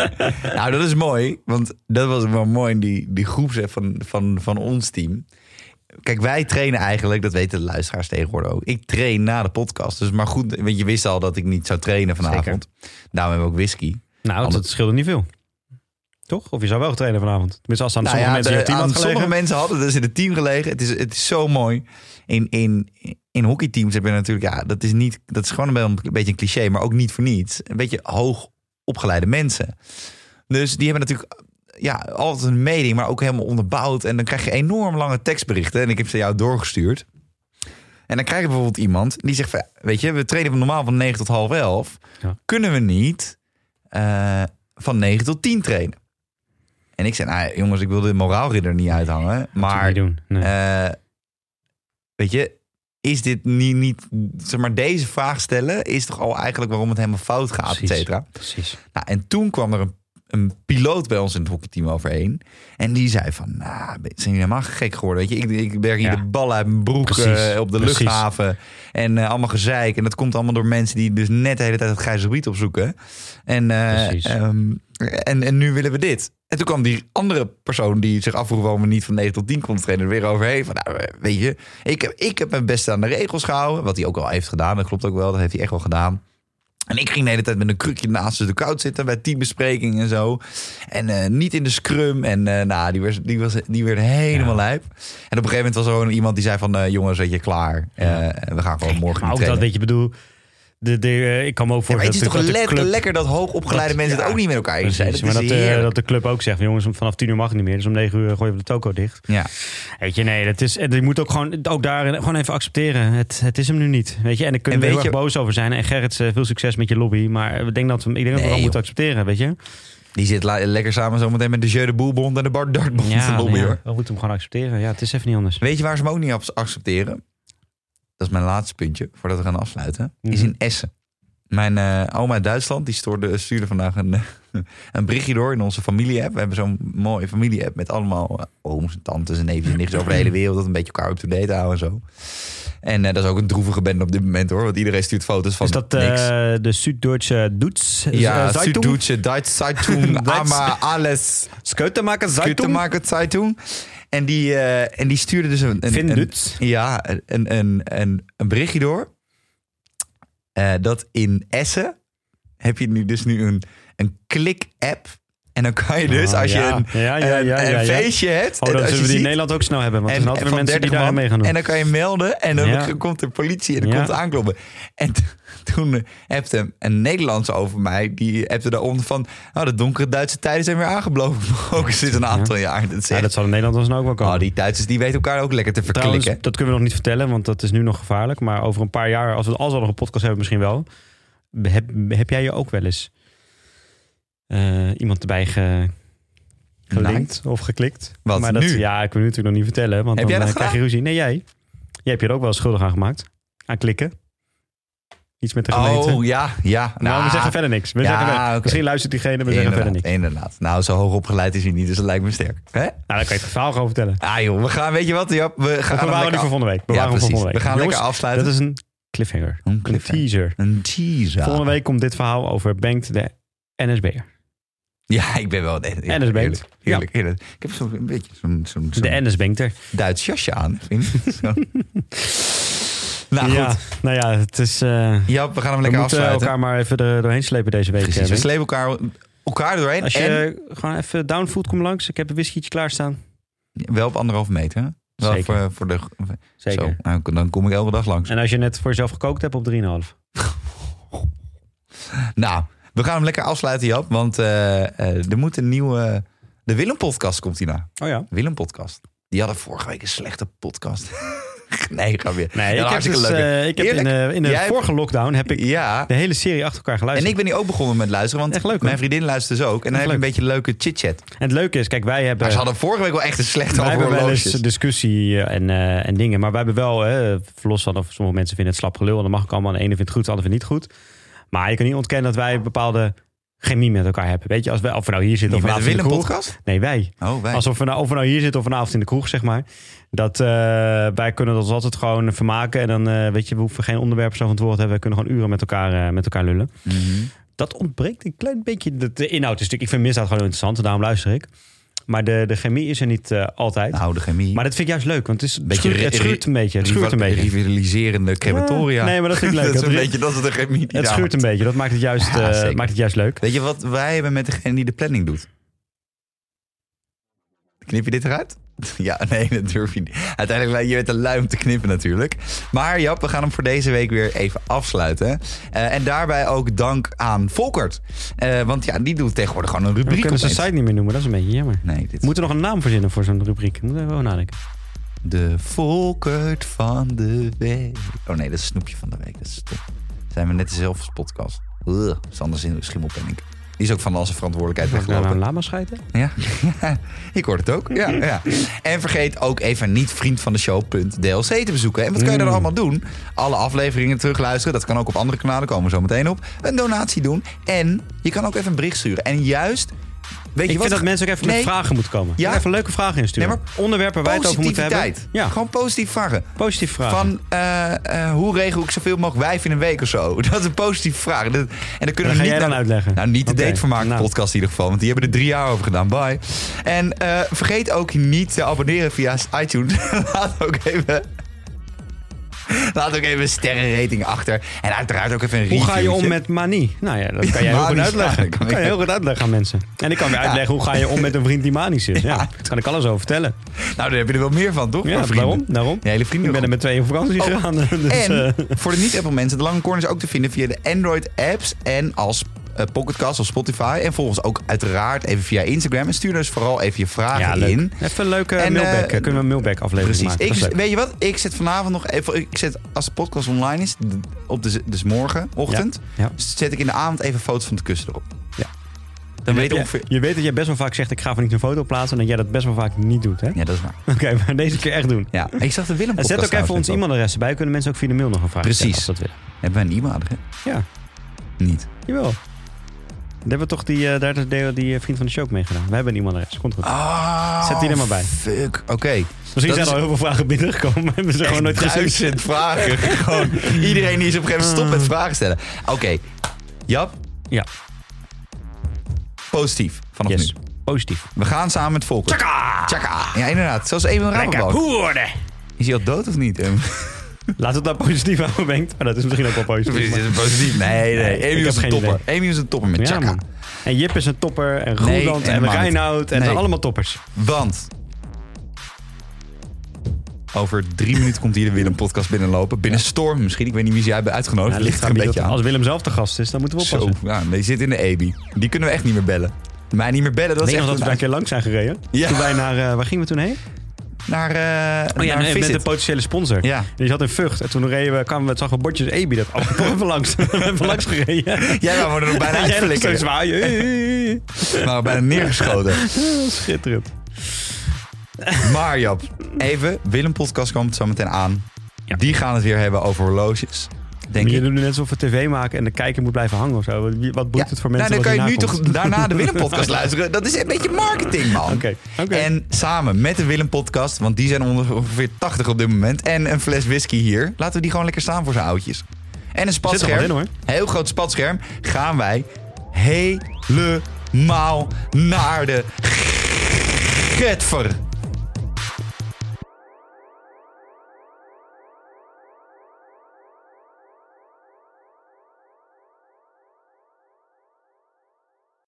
nou, dat is mooi. Want dat was wel mooi in die, die groepsapp van, van, van ons team. Kijk, wij trainen eigenlijk, dat weten de luisteraars tegenwoordig ook. Ik train na de podcast. Dus maar goed, want je wist al dat ik niet zou trainen vanavond. Daarom hebben we ook whisky. Nou, dat, scheelde niet veel. Toch? Of je zou wel trainen vanavond. Tenminste, als aan Nou sommige ja, mensen in de- het team aan had gelegen. sommige mensen hadden dus in het team gelegen. Het is, het is zo mooi. In, in, in hockeyteams heb je natuurlijk, ja, dat is niet, dat is gewoon een beetje een cliché, maar ook niet voor niets. Een beetje hoog opgeleide mensen. Dus die hebben natuurlijk ja, altijd een mening, maar ook helemaal onderbouwd. En dan krijg je enorm lange tekstberichten. En ik heb ze jou doorgestuurd. En dan krijg je bijvoorbeeld iemand die zegt: van, Weet je, we trainen van normaal van 9 tot half 11. Ja. Kunnen we niet eh, van 9 tot 10 trainen? En ik zei: Nou, jongens, ik wil de moraalridder niet uithangen. Maar niet doen. Nee. eh, weet je, is dit niet, niet, zeg maar, deze vraag stellen is toch al eigenlijk waarom het helemaal fout gaat, et cetera. Precies. Nou, en toen kwam er een, een piloot bij ons in het hockeyteam overheen. En die zei van, nou, zijn jullie helemaal gek geworden? Weet je, ik, ik berg hier Ja. de bal uit mijn broek Precies. eh, op de Precies. luchthaven. En eh, allemaal gezeik. En dat komt allemaal door mensen die dus net de hele tijd het grijze gebied opzoeken. En, eh, ehm, en, en nu willen we dit. En toen kwam die andere persoon die zich afvroeg waarom we niet van 9 tot 10 konden trainen, er weer overheen. Van, nou, weet je, ik heb, ik heb mijn best aan de regels gehouden. Wat hij ook al heeft gedaan. Dat klopt ook wel. Dat heeft hij echt wel gedaan. En ik ging de hele tijd met een krukje naast de koud zitten bij teambespreking en zo. En eh, niet in de scrum. En eh, nou, die, was, die, was, die werd helemaal Ja. lijp. En op een gegeven moment was er gewoon iemand die zei van... eh, jongens, weet je, klaar. We gaan gewoon morgen Maar ook dat, weet je, bedoel... De, de, eh, ik kan me ook Ja, voorstellen... het is toch dat de club- lekker dat hoogopgeleide mensen ja, het ook niet met elkaar eens zijn. Dat maar dat, eh, heerlijk. dat de club ook zegt, jongens, vanaf 10 uur mag het niet meer. Dus om 9 uur gooien we de toko dicht. Ja. Weet je, nee, dat is, en je moet ook gewoon ook daar gewoon even accepteren. Het, het is hem nu niet. Weet je, en daar kunnen En we heel erg je- boos over zijn. En Gerrit, eh, veel succes met je lobby. Maar ik denk dat we, ik denk dat we moeten accepteren, weet je. Die zit lekker samen zometeen met de Jeu de Boelbond en de Bart Dartbond nee, hoor. we moeten hem gewoon accepteren. Ja, het is even niet anders. Weet je waar ze hem ook niet accepteren? Dat is mijn laatste puntje, voordat we gaan afsluiten. Is Mhm. in Essen. Mijn eh, oma uit Duitsland die stuurde, stuurde vandaag een, een berichtje door in onze familie-app. We hebben zo'n mooie familie-app met allemaal eh, ooms en tantes en neefjes en nichtjes over de hele wereld. Dat een beetje elkaar up-to-date houden en zo. En eh, dat is ook een droevige bende op dit moment hoor. Want iedereen stuurt foto's van Is dat niks. de Süddeutsche Doets? ja? Süddeutsche Deutsche Zeitung, aber alles Skeutenmaker Zeitung? Zeitung. En die, eh, en die stuurde dus een... een, ja, een, een, een, een berichtje door. Eh, dat in Essen heb je nu dus nu een, een klik-app. En dan kan je dus, Ah, als je een, Ja, ja, een, ja, ja, een ja. feestje hebt... Oh, en als zullen je we die in Nederland ook snel hebben. Want er zijn altijd mensen die 30 daar mee gaan doen. En dan kan je melden en dan komt de politie en dan komt aankloppen. En toen appte een Nederlandse over mij, die appte daaronder van... Nou, de donkere Duitse tijden zijn weer aangebroken sinds een aantal jaar. Dat Ja, dat zal in Nederland dan ook wel komen. Oh, die Duitsers die weten elkaar ook lekker te verklikken. Trouwens, dat kunnen we nog niet vertellen, want dat is nu nog gevaarlijk. Maar over een paar jaar, als we, als we nog een podcast hebben, misschien wel. Heb, heb jij je ook wel eens eh, iemand erbij ge, gelinkt of geklikt? Wat, maar dat, nu? Ja, ik wil nu natuurlijk nog niet vertellen, want Heb dan jij dat eh, krijg je ruzie. Nee, jij. Jij hebt je er ook wel schuldig aan gemaakt. Aan klikken. Iets met de gemeente. Oh ja, ja. nou, we zeggen verder niks. We ja, zeggen. Misschien luistert diegene, we zeggen verder niks. inderdaad. Nou, zo hoog opgeleid is hij niet, dus dat lijkt me sterk. Hè? Nou, dan kan je het verhaal gewoon vertellen. Ah joh, we gaan, weet je wat, Jap? We gaan We lekker die voor volgende week. Ja, voor precies. volgende week. We gaan Jongens, lekker afsluiten. Dat is een cliffhanger. Een Een cliffhanger. teaser. Een teaser. Volgende week komt dit verhaal over Bengt de NSB'er. Ja, ik ben wel... Dat is heerlijk, heerlijk. Ik heb zo'n een beetje zo'n zo'n zo'n De NS-Bengter. Duits jasje aan, vind? Nou ja, goed. nou ja, het is... eh, Jap, we gaan hem we lekker moeten afsluiten. elkaar maar even er doorheen slepen deze week. Precies, we slepen elkaar, elkaar doorheen. Als en je gewoon even downfood komt langs. Ik heb een whiskytje klaarstaan. wel op anderhalve meter. hè? Wel Zeker. voor, voor de... Zeker. Zo, nou, dan kom ik elke dag langs. En als je net voor jezelf gekookt hebt op 3,5. Nou, we gaan hem lekker afsluiten, Jap. Want eh, eh, er moet een nieuwe De Willem-podcast komt hierna. Oh ja. Willem-podcast. Die hadden vorige week een slechte podcast. nee, ga weer. Nee, ik heb, dus, leuk. eh, ik heb in, de, in de Jij hebt- vorige lockdown heb ik Ja. de hele serie achter elkaar En geluisterd. ik ben nu ook begonnen met luisteren, want Echt leuk, mijn vriendin luistert dus ook. En dan heb je een beetje leuke chit-chat. En het leuke is, kijk, wij hebben... Maar ze hadden vorige week wel echt een slechte Wij hebben wel eens discussie eh, en, eh, en dingen. Maar wij hebben wel, hè, los van of sommige mensen vinden het slap gelul. En dat mag ik allemaal. De ene vindt het goed, de ander vindt het niet goed. Maar je kan niet ontkennen dat wij bepaalde chemie met elkaar hebben. Weet je, als we, of we nou hier zitten of de vanavond in de kroeg. Willem-podcast? Nee, wij. Oh, wij. Alsof we nou, of we nou hier zitten of vanavond in de kroeg, zeg maar. Dat, eh, wij kunnen ons altijd gewoon vermaken. En dan, eh, weet je, we hoeven geen onderwerpen zo van het woord te hebben. We kunnen gewoon uren met elkaar, eh, met elkaar lullen. Mhm. Dat ontbreekt een klein beetje. De, de inhoud is natuurlijk, ik vind misdaad gewoon interessant. Daarom luister ik. Maar de, de chemie is er niet eh, altijd. Nou, de chemie. Maar dat vind ik juist leuk, want het, is, Beetje schuurt, het ri- schuurt een beetje. Het schuurt een beetje. Rivaliserende crematoria. Nee, maar dat vind ik leuk. dat is een beetje, dat is de chemie die Het schuurt een beetje. Dat maakt het juist, Ja, eh, maakt het juist leuk. Weet je wat wij hebben met degene die de planning doet? Knip je dit eruit? Ja, nee, dat durf je niet. Uiteindelijk, je bent een lui om te knippen natuurlijk. Maar Jap, we gaan hem voor deze week weer even afsluiten. Eh, en daarbij ook dank aan Volkert. Eh, want ja, die doet tegenwoordig gewoon een We rubriek kunnen zijn site niet meer noemen. Dat is een beetje jammer. Nee, dit We moeten nog een naam verzinnen voor zo'n rubriek. Moeten we over nadenken. De Volkert van de week. Oh nee, dat is Snoepje van de week. Dat is stom. Zijn we net dezelfde podcast. Ugh, Sander Schimmelpenninck. Die is ook van onze verantwoordelijkheid ik nou weggelopen. een lama schijten? Ja, ik hoor het ook. Ja, ja. En vergeet ook even niet vriendvandeshow.dlc te bezoeken. En wat kan je dan Mm. allemaal doen? Alle afleveringen terugluisteren. Dat kan ook op andere kanalen, komen we zo meteen op. Een donatie doen. En je kan ook even een bericht sturen. En juist, weet Ik je vind wat? dat mensen ook even Nee. met vragen moeten komen. Ja. Even leuke vragen insturen. Nee, maar Onderwerpen waar je het over moet hebben. Ja, Gewoon positief vragen. positief vragen. Van eh, eh, hoe regel ik zoveel mogelijk wijf in een week of zo? Dat is een positieve vraag. En dan kunnen Dan we ga niet jij dan naar- uitleggen. Nou, niet de Oké, datevermaak nou. podcast in ieder geval. Want die hebben er drie jaar over gedaan. Bye. En eh, vergeet ook niet te abonneren via iTunes. Laat ook even... Laat ook even een sterrenrating achter. En uiteraard ook even een Hoe ga je om met manie? Nou ja, dat kan jij heel goed uitleggen. dat Dat kan je ik. heel goed uitleggen aan mensen. En ik kan weer uitleggen hoe ga je om met een vriend die manisch is. Ja, daar kan ik alles over vertellen. Nou, daar heb je er wel meer van, toch? Ja, daarom. daarom. Hele Ik vrienden. ben er met twee op vakantie Oh, gegaan. Dus, en eh, voor de niet-Apple mensen, de Lange Corner is ook te vinden via de Android-apps en als Pocketcast of Spotify. En volgens ook uiteraard even via Instagram. En stuur dus vooral even je vragen ja, in. Even een leuke En, mailback. eh, Kunnen we een mailback aflevering Precies. maken? Leuk. weet je wat? Ik zet vanavond nog even. Ik zet als de podcast online is, op de, dus morgenochtend, Ja. zet ik in de avond even foto's van de kussen erop. Ja. Dan weet je, je ongeveer. je weet dat jij best wel vaak zegt, ik ga van niet een foto plaatsen. En dat jij dat best wel vaak niet doet, hè? Ja, dat is waar. Oké, maar deze keer echt doen. Ja, ik zag de Willem En zet ook even ons e-mailadres erbij. Kunnen mensen ook via de mail nog een vraag stellen Precies. als ze dat willen. Hebben wij een e-mailadres? Ja, Niet. jawel. Daar hebben we toch die, eh, daar die, die eh, vriend van de show ook mee gedaan. We hebben een e-mailadres. Komt goed. Ah, Zet die er maar bij. Fuck. Oké. Misschien zijn er al heel veel vragen binnengekomen. hebben ze gewoon nooit gezien. duizend vragen. Gewoon iedereen die is op een gegeven moment stopt met vragen stellen. Oké. Jap, Ja, positief vanaf yes. nu. Positief. We gaan samen met Volker. Tjaka! Tjaka. Ja, inderdaad. Zoals Emil Lekker Rabobank. Is hij al dood of niet? Laat het nou positief houden, Bengt. Maar dat is misschien ook wel positief. Is maar- het positief? Nee, nee. Amy is een geen topper. Amy is een topper met man. En Jip is een topper. En Nee, Roeland en niet. Reinoud. En Nee. allemaal toppers. Want over drie minuten komt hier de Willem podcast binnenlopen. Binnen Storm misschien. Ik weet niet wie ze hebben uitgenodigd. Ja, ligt er een beetje aan. Als Willem zelf de gast is, dan moeten we Zo, oppassen. ja, die zit in de EBI. Die kunnen we echt niet meer bellen. Mij niet meer bellen, dat is weet nog echt dat we daar een keer langs zijn gereden. Ja. Toen wij naar, eh, waar gingen we toen heen? Naar, Oh ja, naar nee, met de potentiële sponsor. Ja. Die zat in Vught. En toen reden we, kwamen we, zagen we bordjes Ebi. Dat, oh, even langs. We hebben even langs gereden. Jij wou me er nog bijna En jij zwaaien. We waren bijna neergeschoten. Schitterend. Maar Jap, even. Willem podcast komt zo meteen aan. Ja. Die gaan het weer hebben over horloges. Denk Maar je doet nu net alsof we tv maken en de kijker moet blijven hangen of zo. Wat- boeit Ja, het voor nou, mensen dan kan je nu toch daarna de Willem podcast luisteren. Dat is een beetje marketing, man. Oké, oké. En samen met de Willem podcast, want die zijn ongeveer 80 op dit moment. En een fles whisky hier. Laten we die gewoon lekker staan voor zijn oudjes. En een er spatscherm. in, hoor. Heel groot spatscherm. Gaan wij helemaal naar de Getver